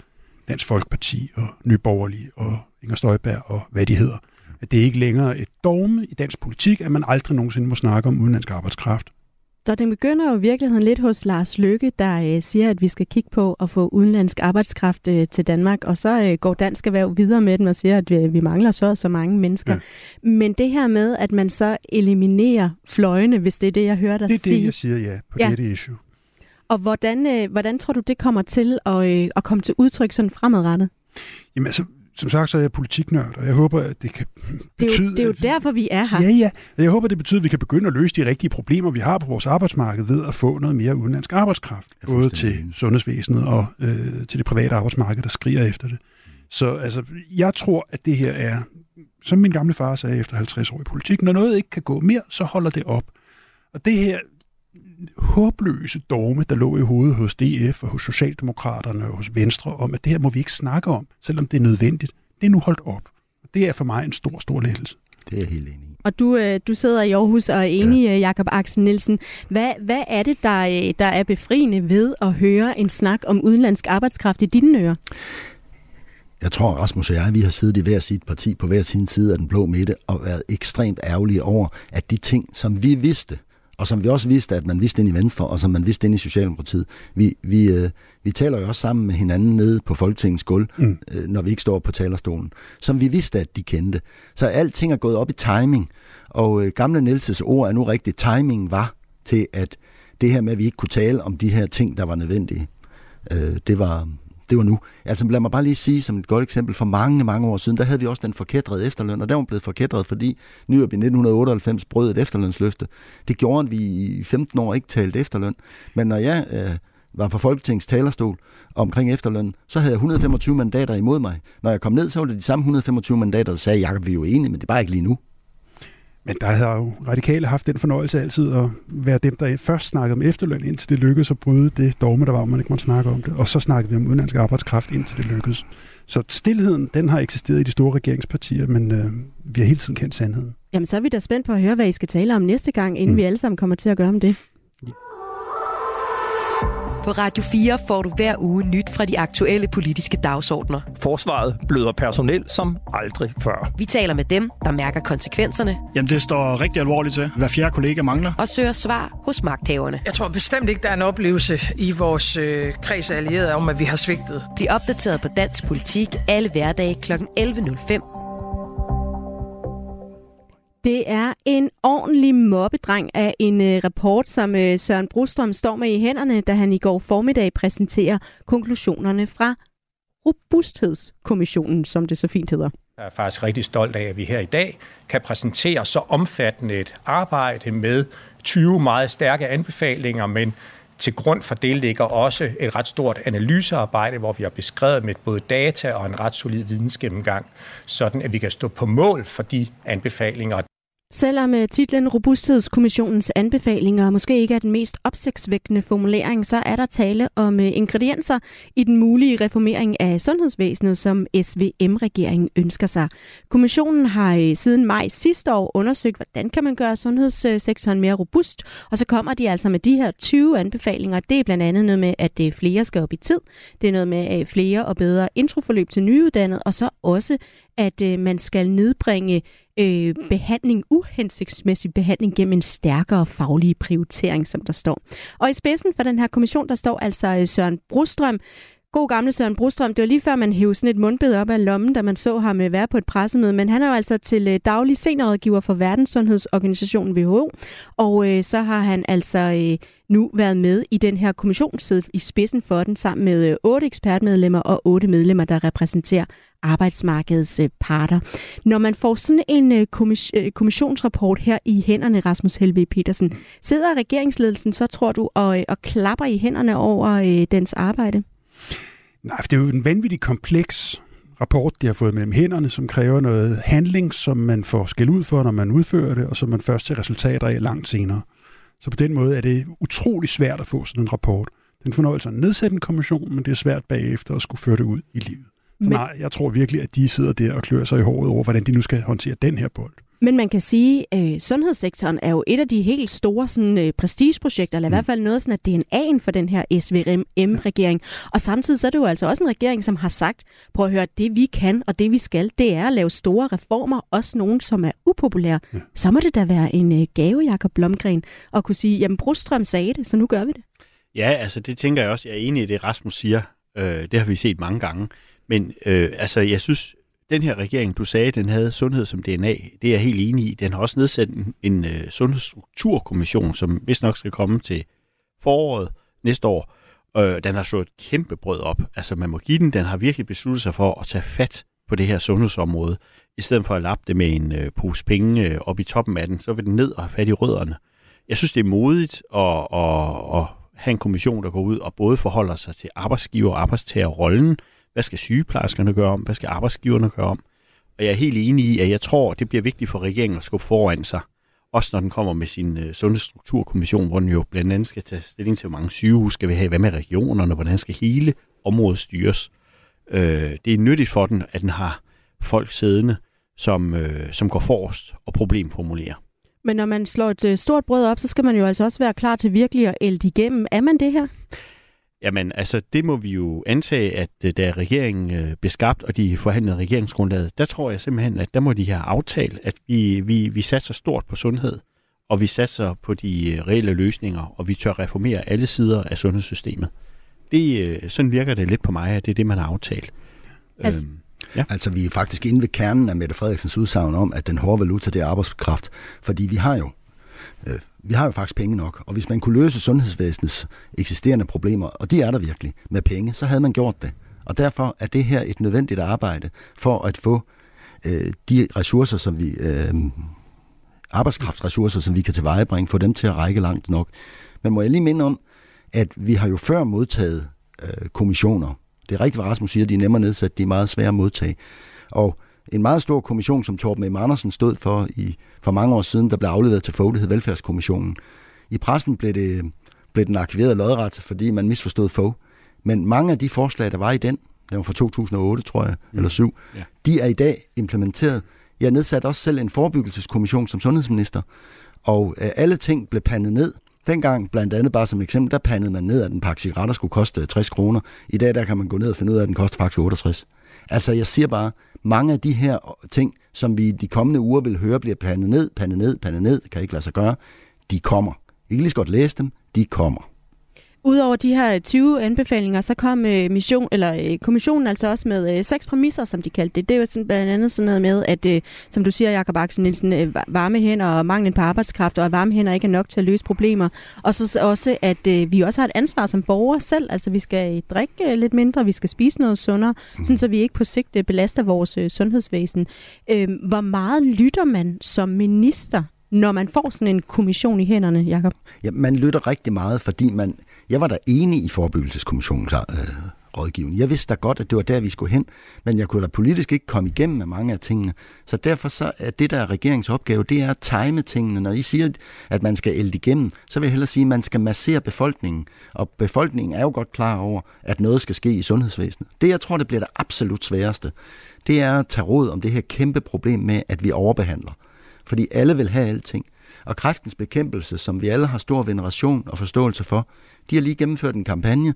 Dansk Folkeparti og Nyborgerlige og Inger Støjberg og hvad de hedder. At det er ikke længere et dogme i dansk politik, at man aldrig nogensinde må snakke om udenlandsk arbejdskraft. Så det begynder jo i virkeligheden lidt hos Lars Løkke, der øh, siger, at vi skal kigge på at få udenlandsk arbejdskraft øh, til Danmark, og så øh, går Dansk Erhverv videre med den og siger, at vi, vi mangler så så mange mennesker. Ja. Men det her med, at man så eliminerer fløjene, hvis det er det, jeg hører dig sige. Det er sige, det, jeg siger ja på ja. dette issue. Og hvordan, øh, hvordan tror du, det kommer til at, øh, at komme til udtryk sådan fremadrettet? Jamen altså, som sagt, så er jeg politiknørd, og jeg håber, at det kan det betyde... det er jo vi, derfor, vi er her. Ja, ja. Jeg håber, det betyder, at vi kan begynde at løse de rigtige problemer, vi har på vores arbejdsmarked ved at få noget mere udenlandsk arbejdskraft. Både til sundhedsvæsenet og øh, til det private arbejdsmarked, der skriger efter det. Så altså, jeg tror, at det her er, som min gamle far sagde efter 50 år i politik, når noget ikke kan gå mere, så holder det op. Og det her, håbløse dogme, der lå i hovedet hos DF og hos Socialdemokraterne og hos Venstre, om at det her må vi ikke snakke om, selvom det er nødvendigt. Det er nu holdt op. Det er for mig en stor, stor lettelse. Det er jeg helt enig i. Og du, øh, du sidder i Aarhus og er enig, ja. Øh, Jakob Axel Nielsen. Hvad, hvad er det, der, øh, der er befriende ved at høre en snak om udenlandsk arbejdskraft i dine ører? Jeg tror, Rasmus og jeg, vi har siddet i hver sit parti på hver sin side af den blå midte og været ekstremt ærgerlige over, at de ting, som vi vidste, og som vi også vidste, at man vidste ind i Venstre, og som man vidste ind i Socialdemokratiet. Vi, vi, øh, vi taler jo også sammen med hinanden nede på Folketingets gulv, mm. øh, når vi ikke står på talerstolen, som vi vidste, at de kendte. Så alting er gået op i timing, og øh, gamle Nielses ord er nu rigtigt. Timingen var til, at det her med, at vi ikke kunne tale om de her ting, der var nødvendige, øh, det var, det var nu. Altså lad mig bare lige sige som et godt eksempel, for mange, mange år siden, der havde vi også den forkædrede efterløn, og den var blevet forkædret, fordi Nyrup i 1998 brød et efterlønsløfte. Det gjorde, at vi i 15 år ikke talte efterløn. Men når jeg øh, var på Folketingets talerstol omkring efterløn, så havde jeg 125 mandater imod mig. Når jeg kom ned, så var det de samme 125 mandater, der sagde, Jacob, vi er jo enige, men det er bare ikke lige nu. Men der har jo radikale haft den fornøjelse altid at være dem, der først snakkede om efterløn, indtil det lykkedes at bryde det dogme, der var, man ikke måtte snakke om det. Og så snakkede vi om udenlandsk arbejdskraft, indtil det lykkedes. Så stillheden, den har eksisteret i de store regeringspartier, men øh, vi har hele tiden kendt sandheden. Jamen, så er vi da spændt på at høre, hvad I skal tale om næste gang, inden mm. vi alle sammen kommer til at gøre om det. På Radio 4 får du hver uge nyt fra de aktuelle politiske dagsordner. Forsvaret bløder personel som aldrig før. Vi taler med dem, der mærker konsekvenserne. Jamen, det står rigtig alvorligt til. Hver fjerde kollega mangler. Og søger svar hos magthaverne. Jeg tror bestemt ikke, der er en oplevelse i vores øh, kreds af allierede om, at vi har svigtet. Bliv opdateret på dansk politik alle hverdage kl. 11.05 det er en ordentlig mobbedreng af en øh, rapport, som øh, Søren Brostrøm står med i hænderne, da han i går formiddag præsenterer konklusionerne fra Robusthedskommissionen, som det så fint hedder. Jeg er faktisk rigtig stolt af, at vi her i dag kan præsentere så omfattende et arbejde med 20 meget stærke anbefalinger, men til grund for det ligger også et ret stort analysearbejde, hvor vi har beskrevet med både data og en ret solid vidensgennemgang, sådan at vi kan stå på mål for de anbefalinger. Selvom øh, titlen Robusthedskommissionens anbefalinger måske ikke er den mest opsigtsvækkende formulering, så er der tale om øh, ingredienser i den mulige reformering af sundhedsvæsenet, som SVM-regeringen ønsker sig. Kommissionen har øh, siden maj sidste år undersøgt, hvordan kan man gøre sundhedssektoren mere robust, og så kommer de altså med de her 20 anbefalinger. Det er blandt andet noget med, at flere skal op i tid. Det er noget med flere og bedre introforløb til nyuddannede, og så også, at øh, man skal nedbringe øh, behandling, uhensigtsmæssig behandling gennem en stærkere faglig prioritering, som der står. Og i spidsen for den her kommission, der står altså øh, Søren Brostrøm, God gamle Søren Brostrøm, det var lige før man hævde sådan et mundbed op af lommen, da man så ham øh, være på et pressemøde, men han er jo altså til daglig seniorrådgiver for Verdenssundhedsorganisationen WHO, og øh, så har han altså øh, nu været med i den her kommission, siddet i spidsen for den, sammen med øh, otte ekspertmedlemmer og otte medlemmer, der repræsenterer arbejdsmarkedets øh, parter. Når man får sådan en øh, kommissionsrapport her i hænderne, Rasmus Helve Petersen, sidder regeringsledelsen så, tror du, og, og klapper i hænderne over dens arbejde? Nej, for det er jo en vanvittig kompleks rapport, de har fået mellem hænderne, som kræver noget handling, som man får skæld ud for, når man udfører det, og som man først ser resultater af langt senere. Så på den måde er det utrolig svært at få sådan en rapport. Den fornøjelse at nedsætte en kommission, men det er svært bagefter at skulle føre det ud i livet. Så men... nej, jeg tror virkelig, at de sidder der og klør sig i håret over, hvordan de nu skal håndtere den her bold. Men man kan sige, at øh, sundhedssektoren er jo et af de helt store sådan, øh, prestigeprojekter, eller i mm. hvert fald noget sådan, at DNA'en for den her SVM-regering. Og samtidig så er det jo altså også en regering, som har sagt, prøv at høre, det vi kan og det vi skal, det er at lave store reformer, også nogle, som er upopulære. Ja. Så må det da være en øh, gave, Jakob Blomgren, at kunne sige, jamen Brostrøm sagde det, så nu gør vi det. Ja, altså det tænker jeg også. Jeg er enig i det, Rasmus siger. Øh, det har vi set mange gange. Men øh, altså, jeg synes, den her regering, du sagde, den havde sundhed som DNA, det er jeg helt enig i. Den har også nedsat en, en uh, sundhedsstrukturkommission, som vist nok skal komme til foråret næste år. Uh, den har så et kæmpe brød op. Altså man må give den, den har virkelig besluttet sig for at tage fat på det her sundhedsområde. I stedet for at lappe det med en uh, pose penge uh, op i toppen af den, så vil den ned og have fat i rødderne. Jeg synes, det er modigt at, at, at have en kommission, der går ud og både forholder sig til arbejdsgiver- og arbejdstagerrollen, rollen hvad skal sygeplejerskerne gøre om? Hvad skal arbejdsgiverne gøre om? Og jeg er helt enig i, at jeg tror, det bliver vigtigt for regeringen at skubbe foran sig. Også når den kommer med sin øh, sundhedsstrukturkommission, hvor den jo blandt andet skal tage stilling til, hvor mange sygehus skal vi have, hvad med regionerne, hvordan skal hele området styres. Øh, det er nyttigt for den, at den har folk siddende, som, øh, som går forrest og problemformulerer. Men når man slår et stort brød op, så skal man jo altså også være klar til virkelig at ælde igennem. Er man det her? Jamen, altså, det må vi jo antage, at øh, da regeringen øh, blev skabt, og de forhandlede regeringsgrundlaget, der tror jeg simpelthen, at der må de have aftalt, at vi, vi, vi satser stort på sundhed, og vi satser på de øh, reelle løsninger, og vi tør reformere alle sider af sundhedssystemet. Det, sådan virker det lidt på mig, at det er det, man har aftalt. Altså, øhm, ja. altså vi er faktisk inde ved kernen af Mette Frederiksens udsagn om, at den hårde valuta, det er arbejdskraft. Fordi vi har jo øh, vi har jo faktisk penge nok, og hvis man kunne løse sundhedsvæsenets eksisterende problemer, og de er der virkelig, med penge, så havde man gjort det. Og derfor er det her et nødvendigt arbejde for at få øh, de ressourcer, som vi... Øh, arbejdskraftressourcer, som vi kan tilvejebringe, få dem til at række langt nok. Men må jeg lige minde om, at vi har jo før modtaget øh, kommissioner. Det er rigtigt, hvad Rasmus siger, de er nemmere nedsat, de er meget svære at modtage. Og en meget stor kommission, som Torben M. Andersen stod for i, for mange år siden, der blev afleveret til Fogh, hed Velfærdskommissionen. I pressen blev, det, blev den arkiveret lodret, fordi man misforstod Fogh. Men mange af de forslag, der var i den, den var fra 2008, tror jeg, mm. eller 7, ja. de er i dag implementeret. Jeg nedsatte også selv en forebyggelseskommission som sundhedsminister, og øh, alle ting blev pandet ned. Dengang, blandt andet bare som eksempel, der pandede man ned, at en pakke cigaretter skulle koste 60 kroner. I dag, der kan man gå ned og finde ud af, at den koster faktisk 68. Altså, jeg siger bare, mange af de her ting, som vi de kommende uger vil høre, bliver pandet ned, pandet ned, pandet ned, kan ikke lade sig gøre, de kommer. Vi kan lige så godt læse dem, de kommer. Udover de her 20 anbefalinger, så kom øh, mission, eller, øh, kommissionen altså også med øh, seks præmisser, som de kaldte det. Det var sådan, blandt andet sådan noget med, at, øh, som du siger, Jacob Axel Nielsen, øh, varme hænder og manglen på arbejdskraft, og at varme hænder ikke er nok til at løse problemer. Og så også, at øh, vi også har et ansvar som borgere selv. Altså, vi skal drikke øh, lidt mindre, vi skal spise noget sundere, mm. sådan, så vi ikke på sigt øh, belaster vores øh, sundhedsvæsen. Øh, hvor meget lytter man som minister når man får sådan en kommission i hænderne, Jacob? Ja, man lytter rigtig meget, fordi man, jeg var da enig i forebyggelseskommissionens øh, rådgivning. Jeg vidste da godt, at det var der, vi skulle hen, men jeg kunne da politisk ikke komme igennem med mange af tingene. Så derfor så er det, der er regeringens opgave, det er at time tingene. Når I siger, at man skal ælde igennem, så vil jeg hellere sige, at man skal massere befolkningen. Og befolkningen er jo godt klar over, at noget skal ske i sundhedsvæsenet. Det, jeg tror, det bliver det absolut sværeste, det er at tage råd om det her kæmpe problem med, at vi overbehandler. Fordi alle vil have alting. Og kræftens bekæmpelse, som vi alle har stor veneration og forståelse for, de har lige gennemført en kampagne,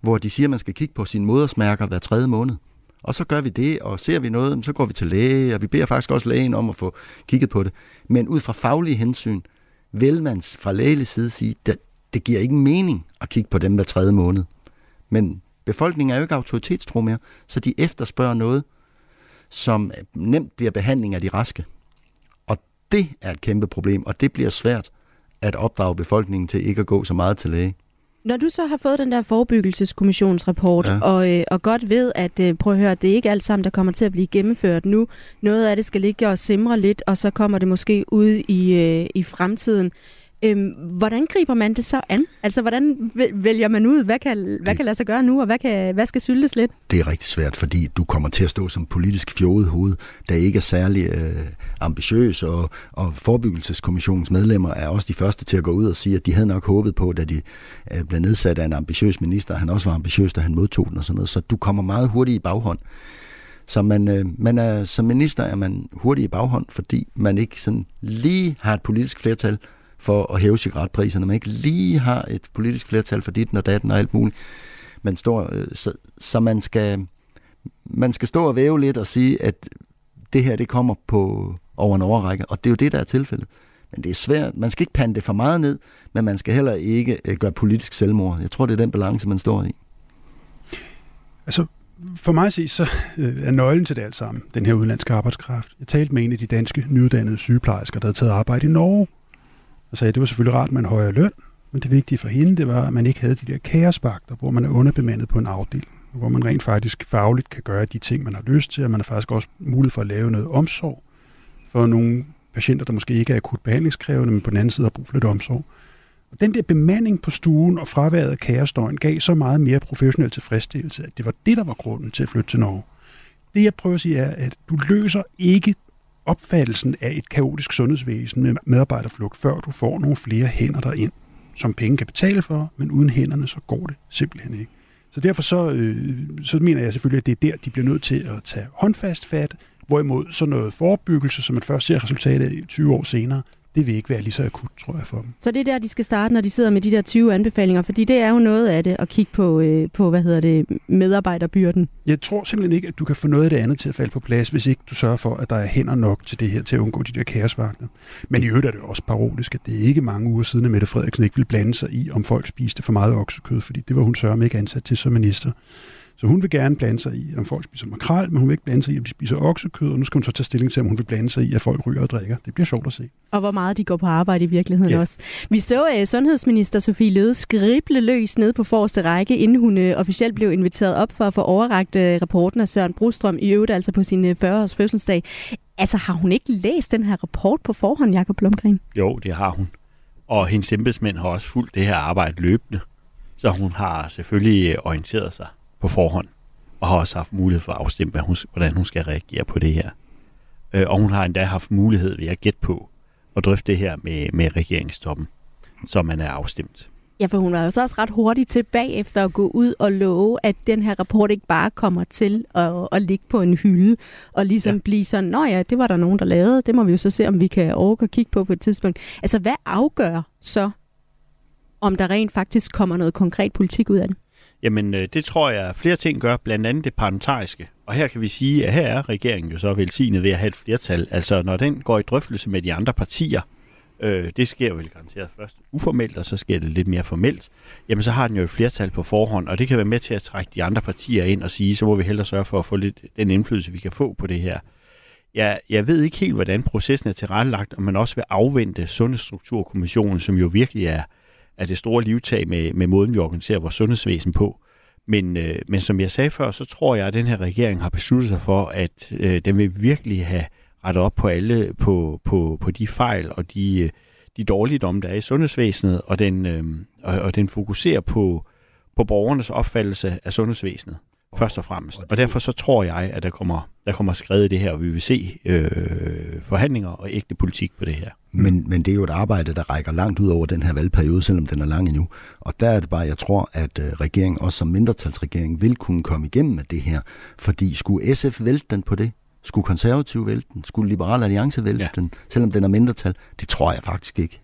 hvor de siger, at man skal kigge på sine modersmærker hver tredje måned. Og så gør vi det, og ser vi noget, så går vi til læge, og vi beder faktisk også lægen om at få kigget på det. Men ud fra faglige hensyn, vil man fra lægelig side sige, at det giver ikke mening at kigge på dem hver tredje måned. Men befolkningen er jo ikke autoritetstro mere, så de efterspørger noget, som nemt bliver behandling af de raske. Det er et kæmpe problem, og det bliver svært at opdrage befolkningen til ikke at gå så meget til læge. Når du så har fået den der forebyggelseskommissionsrapport, ja. og, øh, og godt ved, at øh, prøv at høre, det er ikke alt sammen, der kommer til at blive gennemført nu. Noget af det skal ligge og simre lidt, og så kommer det måske ud i, øh, i fremtiden. Øhm, hvordan griber man det så an? Altså, hvordan vælger man ud, hvad kan, det, hvad kan lade sig gøre nu, og hvad, kan, hvad skal syltes lidt? Det er rigtig svært, fordi du kommer til at stå som politisk fjodet hoved, der ikke er særlig øh, ambitiøs, og, og forebyggelseskommissionens medlemmer er også de første til at gå ud og sige, at de havde nok håbet på, da de øh, blev nedsat af en ambitiøs minister, han også var ambitiøs, da han modtog den og sådan noget, så du kommer meget hurtigt i baghånd. Så man, øh, man er, som minister er man hurtigt i baghånd, fordi man ikke sådan lige har et politisk flertal, for at hæve cigaretpriserne. Man ikke lige har et politisk flertal for dit og datten og alt muligt. Man står, øh, så, så man skal man skal stå og væve lidt og sige, at det her det kommer på over en overrække, og det er jo det, der er tilfældet. Men det er svært. Man skal ikke pande det for meget ned, men man skal heller ikke øh, gøre politisk selvmord. Jeg tror, det er den balance, man står i. Altså, for mig at se, så øh, er nøglen til det alt sammen, den her udenlandske arbejdskraft. Jeg talte med en af de danske nyuddannede sygeplejersker, der havde taget arbejde i Norge, og sagde, at det var selvfølgelig rart med en højere løn, men det vigtige for hende, det var, at man ikke havde de der kaosvagter, hvor man er underbemandet på en afdeling, hvor man rent faktisk fagligt kan gøre de ting, man har lyst til, og man har faktisk også mulighed for at lave noget omsorg for nogle patienter, der måske ikke er akut behandlingskrævende, men på den anden side har brug for lidt omsorg. Og den der bemanding på stuen og fraværet af kaosdøgn gav så meget mere professionel tilfredsstillelse, at det var det, der var grunden til at flytte til Norge. Det jeg prøver at sige er, at du løser ikke opfattelsen af et kaotisk sundhedsvæsen med medarbejderflugt, før du får nogle flere hænder derind, som penge kan betale for, men uden hænderne, så går det simpelthen ikke. Så derfor så, øh, så mener jeg selvfølgelig, at det er der, de bliver nødt til at tage håndfast fat, hvorimod så noget forebyggelse, som man først ser resultatet af 20 år senere, det vil ikke være lige så akut, tror jeg, for dem. Så det er der, de skal starte, når de sidder med de der 20 anbefalinger, fordi det er jo noget af det at kigge på, øh, på hvad hedder det, medarbejderbyrden. Jeg tror simpelthen ikke, at du kan få noget af det andet til at falde på plads, hvis ikke du sørger for, at der er hænder nok til det her, til at undgå de der kaosvagter. Men i øvrigt er det også parodisk, at det er ikke mange uger siden, at Mette Frederiksen ikke ville blande sig i, om folk spiste for meget oksekød, fordi det var hun sørger ikke ansat til som minister. Så hun vil gerne blande sig i, om folk spiser makrel, men hun vil ikke blande sig i, om de spiser oksekød, og nu skal hun så tage stilling til, om hun vil blande sig i, at folk ryger og drikker. Det bliver sjovt at se. Og hvor meget de går på arbejde i virkeligheden ja. også. Vi så uh, sundhedsminister Sofie Løde skrible løs ned på forreste række, inden hun uh, officielt blev inviteret op for at få overragt uh, rapporten af Søren Brostrøm, i øvrigt altså på sin uh, 40-års fødselsdag. Altså har hun ikke læst den her rapport på forhånd, Jakob Blomgren? Jo, det har hun. Og hendes embedsmænd har også fulgt det her arbejde løbende. Så hun har selvfølgelig orienteret sig på forhånd, og har også haft mulighed for at afstemme, hvad hun, hvordan hun skal reagere på det her. Øh, og hun har endda haft mulighed, ved at gætte på, at drøfte det her med, med regeringstoppen, så man er afstemt. Ja, for hun var jo så også ret hurtigt tilbage efter at gå ud og love, at den her rapport ikke bare kommer til at, at ligge på en hylde, og ligesom ja. blive sådan, nå ja, det var der nogen, der lavede, det må vi jo så se, om vi kan overgå og kigge på på et tidspunkt. Altså, hvad afgør så, om der rent faktisk kommer noget konkret politik ud af det? Jamen, øh, det tror jeg, flere ting gør, blandt andet det parlamentariske. Og her kan vi sige, at her er regeringen jo så velsignet ved at have et flertal. Altså, når den går i drøftelse med de andre partier, øh, det sker vel garanteret først uformelt, og så sker det lidt mere formelt, jamen så har den jo et flertal på forhånd, og det kan være med til at trække de andre partier ind og sige, så må vi hellere sørge for at få lidt den indflydelse, vi kan få på det her. Jeg, jeg ved ikke helt, hvordan processen er tilrettelagt, og man også vil afvente Sundhedsstrukturkommissionen, som jo virkelig er, af det store livtag med, med måden, vi organiserer vores sundhedsvæsen på. Men, øh, men som jeg sagde før, så tror jeg, at den her regering har besluttet sig for, at øh, den vil virkelig have rettet op på alle på, på, på de fejl og de, øh, de dårligdomme, der er i sundhedsvæsenet, og den, øh, og, og den fokuserer på, på borgernes opfattelse af sundhedsvæsenet først og fremmest. Og derfor så tror jeg, at der kommer, der kommer skrevet det her, og vi vil se øh, forhandlinger og ægte politik på det her. Men, men det er jo et arbejde, der rækker langt ud over den her valgperiode, selvom den er lang endnu. Og der er det bare, jeg tror, at øh, regeringen, også som mindretalsregering, vil kunne komme igennem med det her. Fordi skulle SF vælte den på det? Skulle konservative vælte den? Skulle Liberale Alliance vælte ja. den, selvom den er mindretal? Det tror jeg faktisk ikke.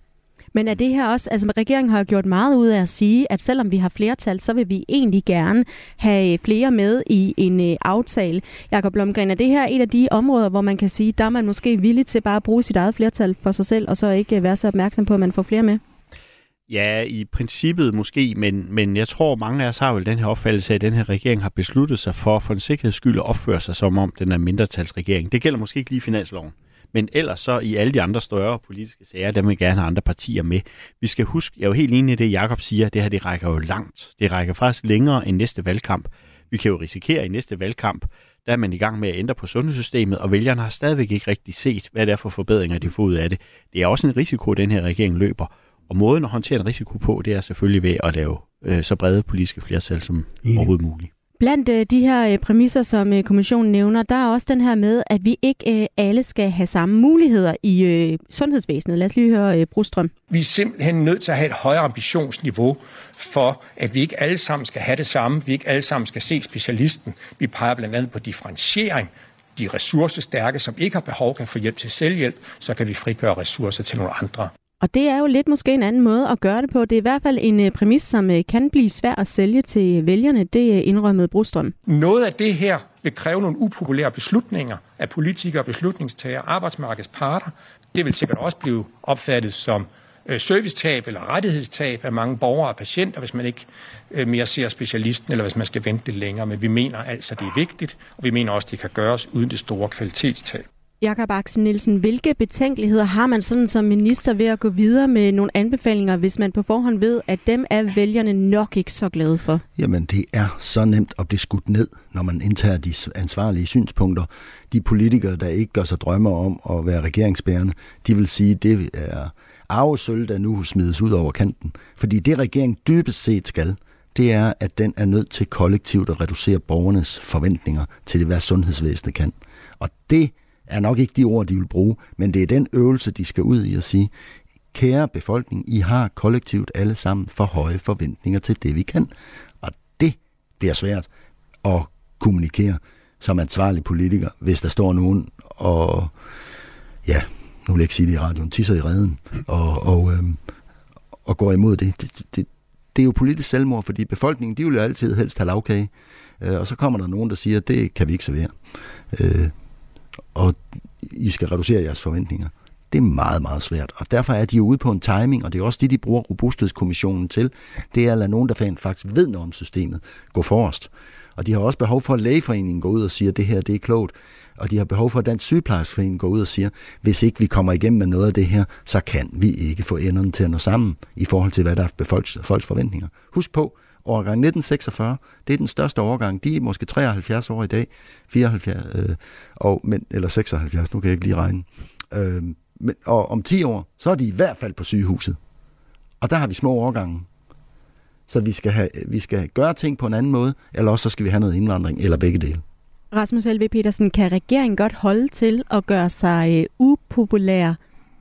Men er det her også, altså regeringen har gjort meget ud af at sige, at selvom vi har flertal, så vil vi egentlig gerne have øh, flere med i en øh, aftale. Jakob Blomgren, er det her et af de områder, hvor man kan sige, der er man måske villig til bare at bruge sit eget flertal for sig selv, og så ikke øh, være så opmærksom på, at man får flere med? Ja, i princippet måske, men, men jeg tror, mange af os har vel den her opfattelse af, at den her regering har besluttet sig for, for en sikkerheds skyld, at opføre sig som om den er mindretalsregering. Det gælder måske ikke lige finansloven. Men ellers så i alle de andre større politiske sager, der vil gerne have andre partier med. Vi skal huske, jeg er jo helt enig i det, Jakob siger, det her det rækker jo langt. Det rækker faktisk længere end næste valgkamp. Vi kan jo risikere i næste valgkamp, der er man i gang med at ændre på sundhedssystemet, og vælgerne har stadigvæk ikke rigtig set, hvad det er for forbedringer, de får ud af det. Det er også en risiko, den her regering løber. Og måden at håndtere en risiko på, det er selvfølgelig ved at lave øh, så brede politiske flertal som overhovedet muligt. Blandt øh, de her øh, præmisser, som øh, kommissionen nævner, der er også den her med, at vi ikke øh, alle skal have samme muligheder i øh, sundhedsvæsenet. Lad os lige høre øh, Brustrøm. Vi er simpelthen nødt til at have et højere ambitionsniveau for, at vi ikke alle sammen skal have det samme. Vi ikke alle sammen skal se specialisten. Vi peger blandt andet på differentiering. De ressourcestærke, som ikke har behov, kan få hjælp til selvhjælp, så kan vi frigøre ressourcer til nogle andre. Og det er jo lidt måske en anden måde at gøre det på. Det er i hvert fald en øh, præmis, som øh, kan blive svær at sælge til øh, vælgerne. Det indrømmede Brostrøm. Noget af det her vil kræve nogle upopulære beslutninger af politikere, beslutningstagere, arbejdsmarkedets parter. Det vil sikkert også blive opfattet som servicetab eller rettighedstab af mange borgere og patienter, hvis man ikke mere ser specialisten, eller hvis man skal vente lidt længere. Men vi mener altså, det er vigtigt, og vi mener også, det kan gøres uden det store kvalitetstab. Jakob Axel Nielsen, hvilke betænkeligheder har man sådan som minister ved at gå videre med nogle anbefalinger, hvis man på forhånd ved, at dem er vælgerne nok ikke så glade for? Jamen, det er så nemt at blive skudt ned, når man indtager de ansvarlige synspunkter. De politikere, der ikke gør sig drømmer om at være regeringsbærende, de vil sige, at det er arvesøl, der nu smides ud over kanten. Fordi det regeringen dybest set skal, det er, at den er nødt til kollektivt at reducere borgernes forventninger til det, hvad sundhedsvæsenet kan. Og det er nok ikke de ord, de vil bruge, men det er den øvelse, de skal ud i at sige, kære befolkning, I har kollektivt alle sammen for høje forventninger til det, vi kan. Og det bliver svært at kommunikere som ansvarlig politiker, hvis der står nogen og, ja, nu vil jeg ikke sige det i radioen, tisser i redden og, og, øhm, og går imod det. Det, det. det er jo politisk selvmord, fordi befolkningen, de vil jo altid helst have lavkage, øh, og så kommer der nogen, der siger, det kan vi ikke servere. Øh, og I skal reducere jeres forventninger. Det er meget, meget svært, og derfor er de jo ude på en timing, og det er også det, de bruger robusthedskommissionen til. Det er at lade nogen, der faktisk ved noget om systemet, gå forrest. Og de har også behov for, at lægeforeningen går ud og siger, at det her det er klogt. Og de har behov for, at Dansk Sygeplejersforening går ud og siger, hvis ikke vi kommer igennem med noget af det her, så kan vi ikke få enderne til at nå sammen i forhold til, hvad der er folks, folks forventninger. Husk på, årgang 1946, det er den største årgang. De er måske 73 år i dag, 74, øh, og, men, eller 76, nu kan jeg ikke lige regne. Øh, men, og om 10 år, så er de i hvert fald på sygehuset. Og der har vi små årgange. Så vi skal, have, vi skal gøre ting på en anden måde, eller også så skal vi have noget indvandring, eller begge dele. Rasmus L.V. Petersen, kan regeringen godt holde til at gøre sig øh, upopulær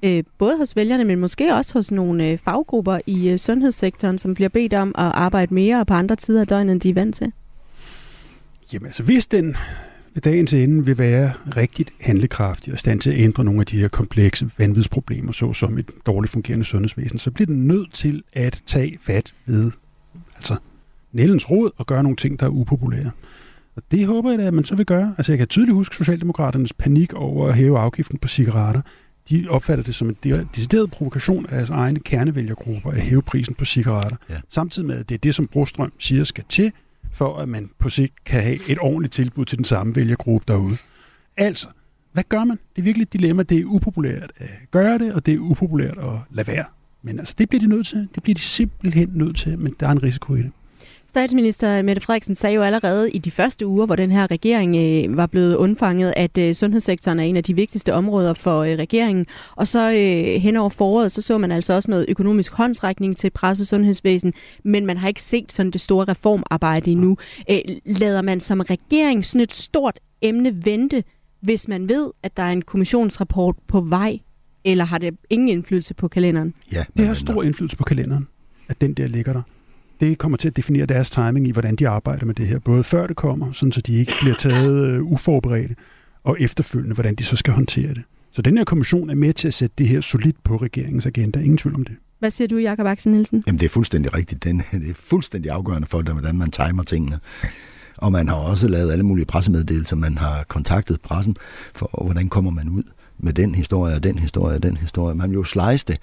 øh, både hos vælgerne, men måske også hos nogle øh, faggrupper i øh, sundhedssektoren, som bliver bedt om at arbejde mere og på andre tider af døgnet, end de er vant til? Jamen altså, hvis den ved dagens ende vil være rigtig handlekraftig og stand til at ændre nogle af de her komplekse vanvidsproblemer, såsom et dårligt fungerende sundhedsvæsen, så bliver den nødt til at tage fat ved altså Nellens råd og gøre nogle ting, der er upopulære. Og det håber jeg da, at man så vil gøre. Altså jeg kan tydeligt huske Socialdemokraternes panik over at hæve afgiften på cigaretter de opfatter det som en decideret provokation af deres egne kernevælgergrupper at hæve prisen på cigaretter. Ja. Samtidig med, at det er det, som Brostrøm siger skal til, for at man på sigt kan have et ordentligt tilbud til den samme vælgergruppe derude. Altså, hvad gør man? Det er virkelig et dilemma. Det er upopulært at gøre det, og det er upopulært at lade være. Men altså, det bliver de nødt til. Det bliver de simpelthen nødt til, men der er en risiko i det. Statsminister Mette Frederiksen sagde jo allerede i de første uger, hvor den her regering øh, var blevet undfanget, at øh, sundhedssektoren er en af de vigtigste områder for øh, regeringen. Og så øh, hen over foråret, så så man altså også noget økonomisk håndsrækning til presse sundhedsvæsen, men man har ikke set sådan det store reformarbejde endnu. Øh, lader man som regering sådan et stort emne vente, hvis man ved, at der er en kommissionsrapport på vej, eller har det ingen indflydelse på kalenderen? Ja, det har stor indflydelse på kalenderen, at den der ligger der det kommer til at definere deres timing i, hvordan de arbejder med det her. Både før det kommer, sådan så de ikke bliver taget uh, uforberedte, og efterfølgende, hvordan de så skal håndtere det. Så den her kommission er med til at sætte det her solidt på regeringens agenda. Ingen tvivl om det. Hvad siger du, Jakob Axel Nielsen? Jamen, det er fuldstændig rigtigt. Den, det er fuldstændig afgørende for, hvordan man timer tingene. Og man har også lavet alle mulige pressemeddelelser. Man har kontaktet pressen for, hvordan kommer man ud med den historie og den historie og den historie. Man vil jo slice det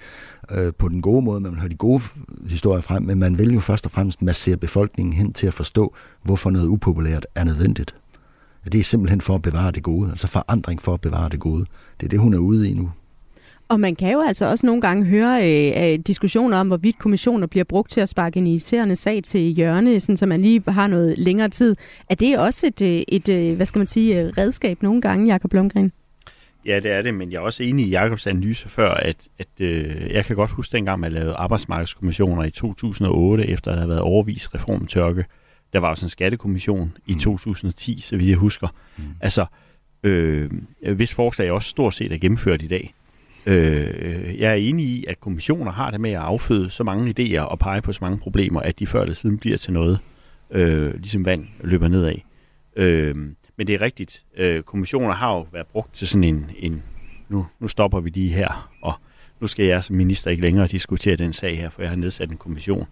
øh, på den gode måde, man vil have de gode historier frem, men man vil jo først og fremmest massere befolkningen hen til at forstå, hvorfor noget upopulært er nødvendigt. Det er simpelthen for at bevare det gode, altså forandring for at bevare det gode. Det er det, hun er ude i nu. Og man kan jo altså også nogle gange høre øh, øh diskussioner om, hvorvidt kommissioner bliver brugt til at sparke en irriterende sag til hjørne, sådan så man lige har noget længere tid. Er det også et, øh, et, øh, hvad skal man sige, redskab nogle gange, Jakob Blomgren? Ja, det er det, men jeg er også enig i Jakobs analyse før, at, at øh, jeg kan godt huske dengang, man lavede arbejdsmarkedskommissioner i 2008, efter at der havde været overvis reformtørke. Der var også en skattekommission i 2010, mm. så vidt jeg husker. Mm. Altså, øh, hvis forslag også stort set er gennemført i dag. Øh, jeg er enig i, at kommissioner har det med at afføde så mange idéer og pege på så mange problemer, at de før eller siden bliver til noget, øh, ligesom vand løber nedad. Øh, men det er rigtigt. Øh, kommissioner har jo været brugt til sådan en, en nu, nu stopper vi lige her, og nu skal jeg som minister ikke længere diskutere den sag her, for jeg har nedsat en kommission.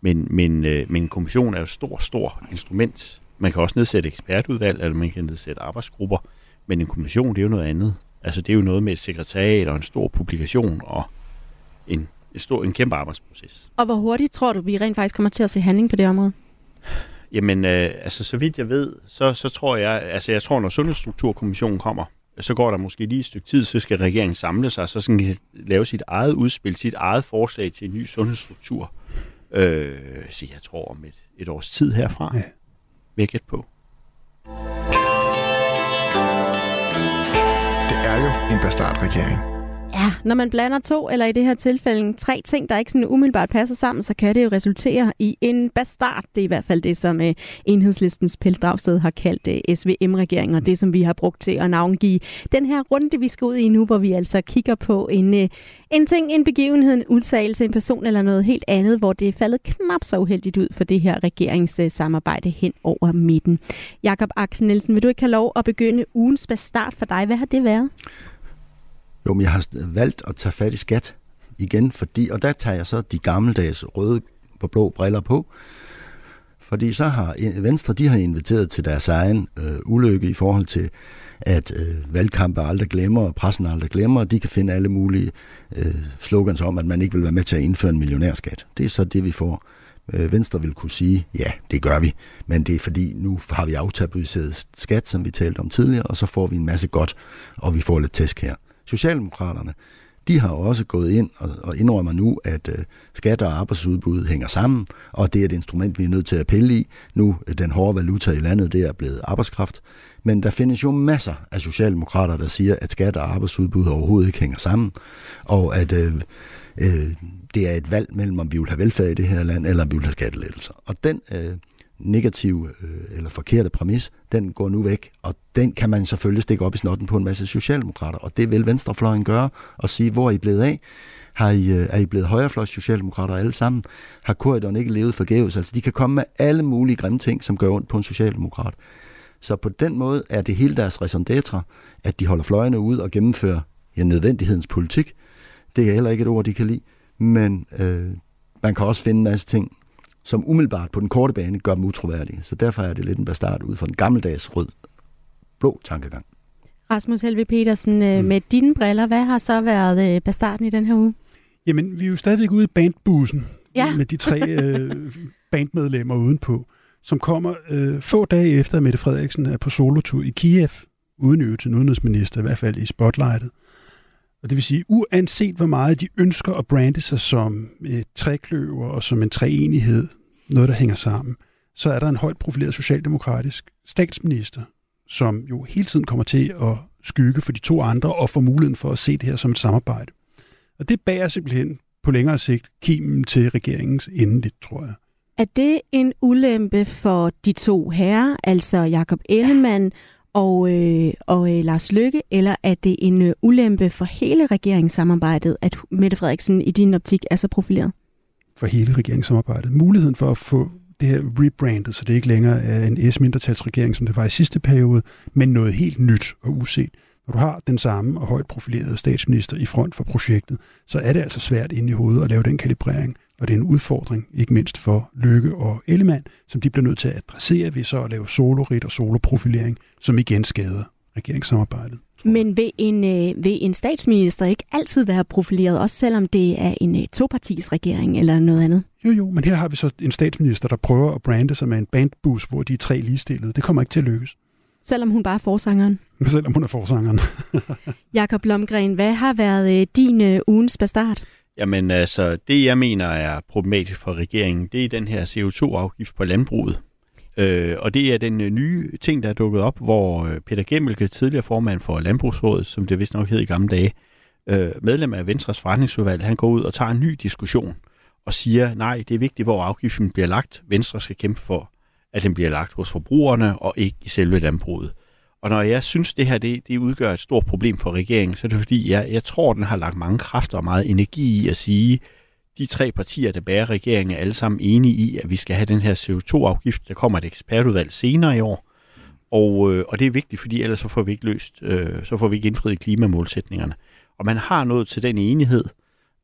Men, men, øh, men en kommission er jo et stort, stort instrument. Man kan også nedsætte ekspertudvalg, eller man kan nedsætte arbejdsgrupper. Men en kommission, det er jo noget andet. Altså, det er jo noget med et sekretariat og en stor publikation og en, en, stor, en kæmpe arbejdsproces. Og hvor hurtigt tror du, vi rent faktisk kommer til at se handling på det område? Jamen, øh, altså så vidt jeg ved, så, så tror jeg, altså jeg tror, når Sundhedsstrukturkommissionen kommer, så går der måske lige et stykke tid, så skal regeringen samle sig, så skal lave sit eget udspil, sit eget forslag til en ny sundhedsstruktur. Øh, så jeg tror om et, et års tid herfra. Ja. Vil på. Det er jo en bastardregering. Ja, når man blander to, eller i det her tilfælde tre ting, der ikke sådan umiddelbart passer sammen, så kan det jo resultere i en bastard. Det er i hvert fald det, som uh, enhedslistens Pelle Dragsted har kaldt uh, øh, SVM-regeringen, og det, som vi har brugt til at navngive den her runde, vi skal ud i nu, hvor vi altså kigger på en, uh, en ting, en begivenhed, en udtalelse, en person eller noget helt andet, hvor det er faldet knap så uheldigt ud for det her regeringssamarbejde hen over midten. Jakob Axel Nielsen, vil du ikke have lov at begynde ugens bastard for dig? Hvad har det været? Jo, men jeg har valgt at tage fat i skat igen, fordi, og der tager jeg så de gammeldags røde på blå briller på, fordi så har Venstre, de har inviteret til deres egen øh, ulykke i forhold til, at øh, valgkampe aldrig glemmer, og pressen aldrig glemmer, og de kan finde alle mulige øh, slogans om, at man ikke vil være med til at indføre en millionærskat. Det er så det, vi får. Øh, Venstre vil kunne sige, ja, det gør vi, men det er fordi, nu har vi aftabuiseret skat, som vi talte om tidligere, og så får vi en masse godt, og vi får lidt tæsk her. Socialdemokraterne, de har også gået ind og, og indrømmer nu, at øh, skatter og arbejdsudbud hænger sammen, og det er et instrument, vi er nødt til at pille i. Nu øh, den hårde valuta i landet, det er blevet arbejdskraft. Men der findes jo masser af socialdemokrater, der siger, at skatter og arbejdsudbud overhovedet ikke hænger sammen, og at øh, øh, det er et valg mellem, om vi vil have velfærd i det her land, eller om vi vil have skattelettelser. Og den øh, negative øh, eller forkerte præmis, den går nu væk, og den kan man selvfølgelig stikke op i snotten på en masse socialdemokrater, og det vil Venstrefløjen gøre, og sige, hvor er I blevet af? Har I, øh, er I blevet højrefløjs socialdemokrater alle sammen? Har korridoren ikke levet forgæves? Altså, de kan komme med alle mulige grimme ting, som gør ondt på en socialdemokrat. Så på den måde er det hele deres raison d'etre, at de holder fløjene ud og gennemfører ja, nødvendighedens politik. Det er heller ikke et ord, de kan lide, men øh, man kan også finde en masse ting, som umiddelbart på den korte bane gør dem utroværdige. Så derfor er det lidt en bastard ud fra en gammeldags rød blå tankegang. Rasmus Helve Petersen, mm. med dine briller, hvad har så været bastarden i den her uge? Jamen, vi er jo stadigvæk ude i bandbussen ja. med de tre øh, bandmedlemmer udenpå, som kommer øh, få dage efter, at Mette Frederiksen er på solotur i Kiev, uden øve til udenrigsminister, i hvert fald i spotlightet. Og det vil sige, uanset hvor meget de ønsker at brande sig som et trækløver og som en træenighed, noget der hænger sammen, så er der en højt profileret socialdemokratisk statsminister, som jo hele tiden kommer til at skygge for de to andre og få muligheden for at se det her som et samarbejde. Og det bærer simpelthen på længere sigt kimen til regeringens endeligt, tror jeg. Er det en ulempe for de to herrer, altså Jakob Ellemann og, øh, og øh, Lars Lykke, eller er det en øh, ulempe for hele regeringssamarbejdet, at Mette Frederiksen i din optik er så profileret? For hele regeringssamarbejdet. Muligheden for at få det her rebrandet, så det ikke længere er en S-mindretalsregering, som det var i sidste periode, men noget helt nyt og uset. Når du har den samme og højt profilerede statsminister i front for projektet, så er det altså svært inde i hovedet at lave den kalibrering. Og det er en udfordring, ikke mindst for Lykke og Ellemann, som de bliver nødt til at adressere ved så at lave solorit og soloprofilering, som igen skader regeringssamarbejdet. Men vil en, øh, vil en statsminister ikke altid være profileret, også selvom det er en øh, topartis regering eller noget andet? Jo, jo, men her har vi så en statsminister, der prøver at brande sig med en bandbus, hvor de er tre ligestillede. Det kommer ikke til at lykkes. Selvom hun bare er forsangeren? Selvom hun er forsangeren. Jakob Lomgren, hvad har været øh, din øh, ugens bastard? Jamen altså, det jeg mener er problematisk for regeringen, det er den her CO2-afgift på landbruget. Øh, og det er den øh, nye ting, der er dukket op, hvor øh, Peter Gemmelke, tidligere formand for Landbrugsrådet, som det vist nok hed i gamle dage, øh, medlem af Venstres forretningsudvalg, han går ud og tager en ny diskussion og siger, nej, det er vigtigt, hvor afgiften bliver lagt. Venstre skal kæmpe for, at den bliver lagt hos forbrugerne og ikke i selve landbruget. Og når jeg synes, det her det, det udgør et stort problem for regeringen, så er det fordi, jeg, jeg tror, den har lagt mange kræfter og meget energi i at sige, de tre partier, der bærer regeringen, er alle sammen enige i, at vi skal have den her CO2-afgift. Der kommer et ekspertudvalg senere i år. Og, øh, og det er vigtigt, fordi ellers så får vi ikke løst, øh, så får vi ikke indfriet klimamålsætningerne. Og man har nået til den enighed,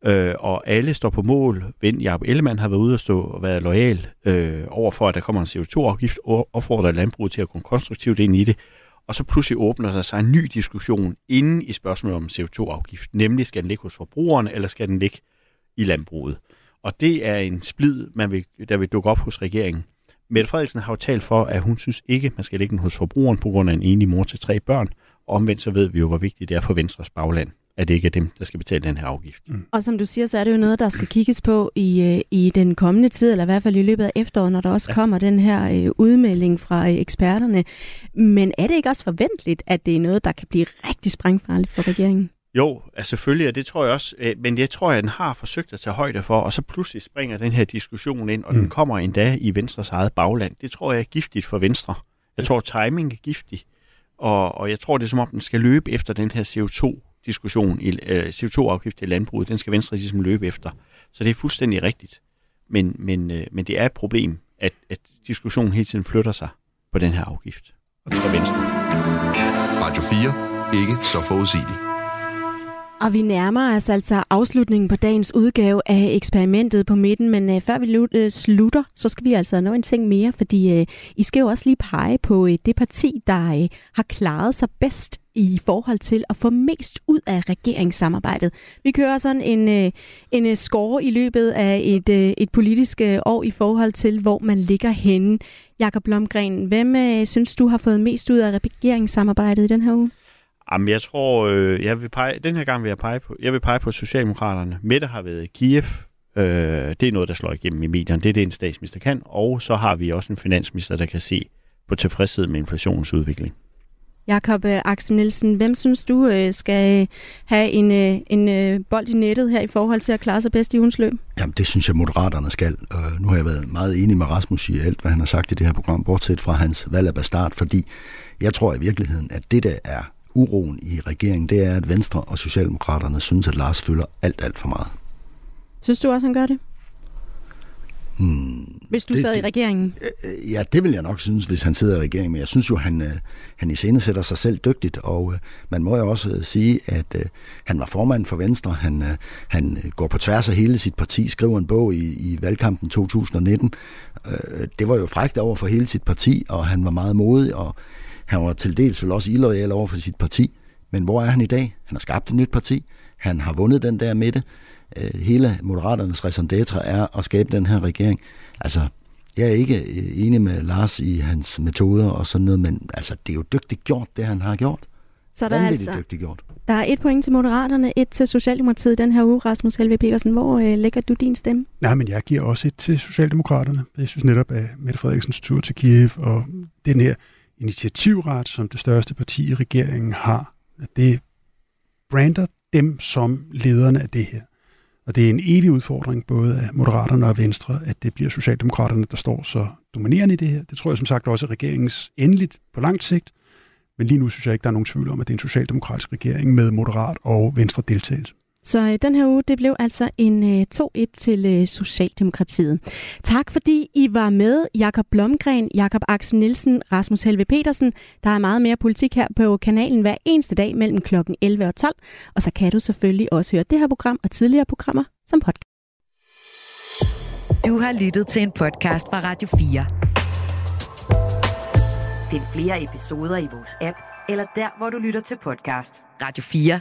øh, og alle står på mål. Vend Jacob Ellemann har været ude og stå og været lojal øh, over for, at der kommer en CO2-afgift, og opfordrer landbruget til at gå konstruktivt ind i det. Og så pludselig åbner der sig en ny diskussion inden i spørgsmålet om CO2-afgift. Nemlig, skal den ligge hos forbrugerne, eller skal den ligge i landbruget? Og det er en splid, man vil, der vil dukke op hos regeringen. Mette Frederiksen har jo talt for, at hun synes ikke, man skal lægge den hos forbrugeren på grund af en enlig mor til tre børn. Og omvendt så ved vi jo, hvor vigtigt det er for Venstres bagland at det ikke er dem, der skal betale den her afgift. Mm. Og som du siger, så er det jo noget, der skal kigges på i, øh, i den kommende tid, eller i hvert fald i løbet af efteråret, når der også ja. kommer den her øh, udmelding fra øh, eksperterne. Men er det ikke også forventeligt, at det er noget, der kan blive rigtig sprængfarligt for regeringen? Jo, altså selvfølgelig, og det tror jeg også, men jeg tror, at den har forsøgt at tage højde for, og så pludselig springer den her diskussion ind, og mm. den kommer endda i Venstres eget bagland. Det tror jeg er giftigt for Venstre. Jeg tror, timing er giftig, og, og jeg tror, det er som om, den skal løbe efter den her CO2 diskussion i øh, CO2-afgift i landbruget, den skal Venstre ligesom løbe efter. Så det er fuldstændig rigtigt. Men, men, øh, men det er et problem, at, at diskussionen hele tiden flytter sig på den her afgift. Og det er Venstre. Radio 4. Ikke så forudsigeligt. Og vi nærmer os altså afslutningen på dagens udgave af eksperimentet på midten, men uh, før vi uh, slutter, så skal vi altså nå en ting mere, fordi uh, I skal jo også lige pege på uh, det parti, der uh, har klaret sig bedst i forhold til at få mest ud af regeringssamarbejdet. Vi kører sådan en, øh, en øh, score i løbet af et, øh, et politisk år i forhold til, hvor man ligger henne. Jakob Blomgren, hvem synes du har fået mest ud af regeringssamarbejdet i den her uge? Jamen, jeg tror, jeg vil pege, den her gang vil jeg pege på, jeg vil pege på Socialdemokraterne. Mette har været i Kiev. Øh, det er noget, der slår igennem i medierne. Det er det, en statsminister kan. Og så har vi også en finansminister, der kan se på tilfredshed med inflationsudviklingen. Jakob øh, Axel Nielsen, hvem synes du øh, skal have en, øh, en bold i nettet her i forhold til at klare sig bedst i ugens løb? Jamen, det synes jeg, Moderaterne skal. Nu har jeg været meget enig med Rasmus i alt, hvad han har sagt i det her program, bortset fra hans valg af Bastard, fordi jeg tror i virkeligheden, at det, der er uroen i regeringen, det er, at Venstre og Socialdemokraterne synes, at Lars følger alt, alt for meget. Synes du også, han gør det? Hvis du det, sad i regeringen? Øh, ja, det vil jeg nok synes, hvis han sidder i regeringen. Men jeg synes jo, han, øh, han i scene sætter sig selv dygtigt. Og øh, man må jo også sige, at han var formand for Venstre. Han, han går på tværs af hele sit parti, skriver en bog i, i valgkampen 2019. det var jo frækt over for hele sit parti, og han var meget modig, og Han var til dels vel også illoyal over for sit parti. Men hvor er han i dag? Han har skabt et nyt parti. Han har vundet den der midte. Øh, hele Moderaternes raison d'etre er at skabe den her regering. Altså, jeg er ikke øh, enig med Lars i hans metoder og sådan noget, men altså, det er jo dygtigt gjort, det han har gjort. Så der er, altså, dygtigt gjort. der er et point til Moderaterne, et til Socialdemokratiet den her uge. Rasmus Helve Petersen, hvor øh, lægger du din stemme? Nej, men jeg giver også et til Socialdemokraterne. Jeg synes netop, at Mette Frederiksens tur til Kiev og den her initiativret, som det største parti i regeringen har, at det brander dem som lederne af det her. Og det er en evig udfordring, både af Moderaterne og Venstre, at det bliver Socialdemokraterne, der står så dominerende i det her. Det tror jeg som sagt også er regeringens endeligt på lang sigt. Men lige nu synes jeg ikke, der er nogen tvivl om, at det er en socialdemokratisk regering med moderat og venstre deltagelse. Så øh, den her uge, det blev altså en øh, 2-1 til øh, Socialdemokratiet. Tak fordi I var med, Jakob Blomgren, Jakob Axel Nielsen, Rasmus Helve Petersen. Der er meget mere politik her på kanalen hver eneste dag mellem kl. 11 og 12. Og så kan du selvfølgelig også høre det her program og tidligere programmer som podcast. Du har lyttet til en podcast fra Radio 4. Find flere episoder i vores app, eller der, hvor du lytter til podcast. Radio 4.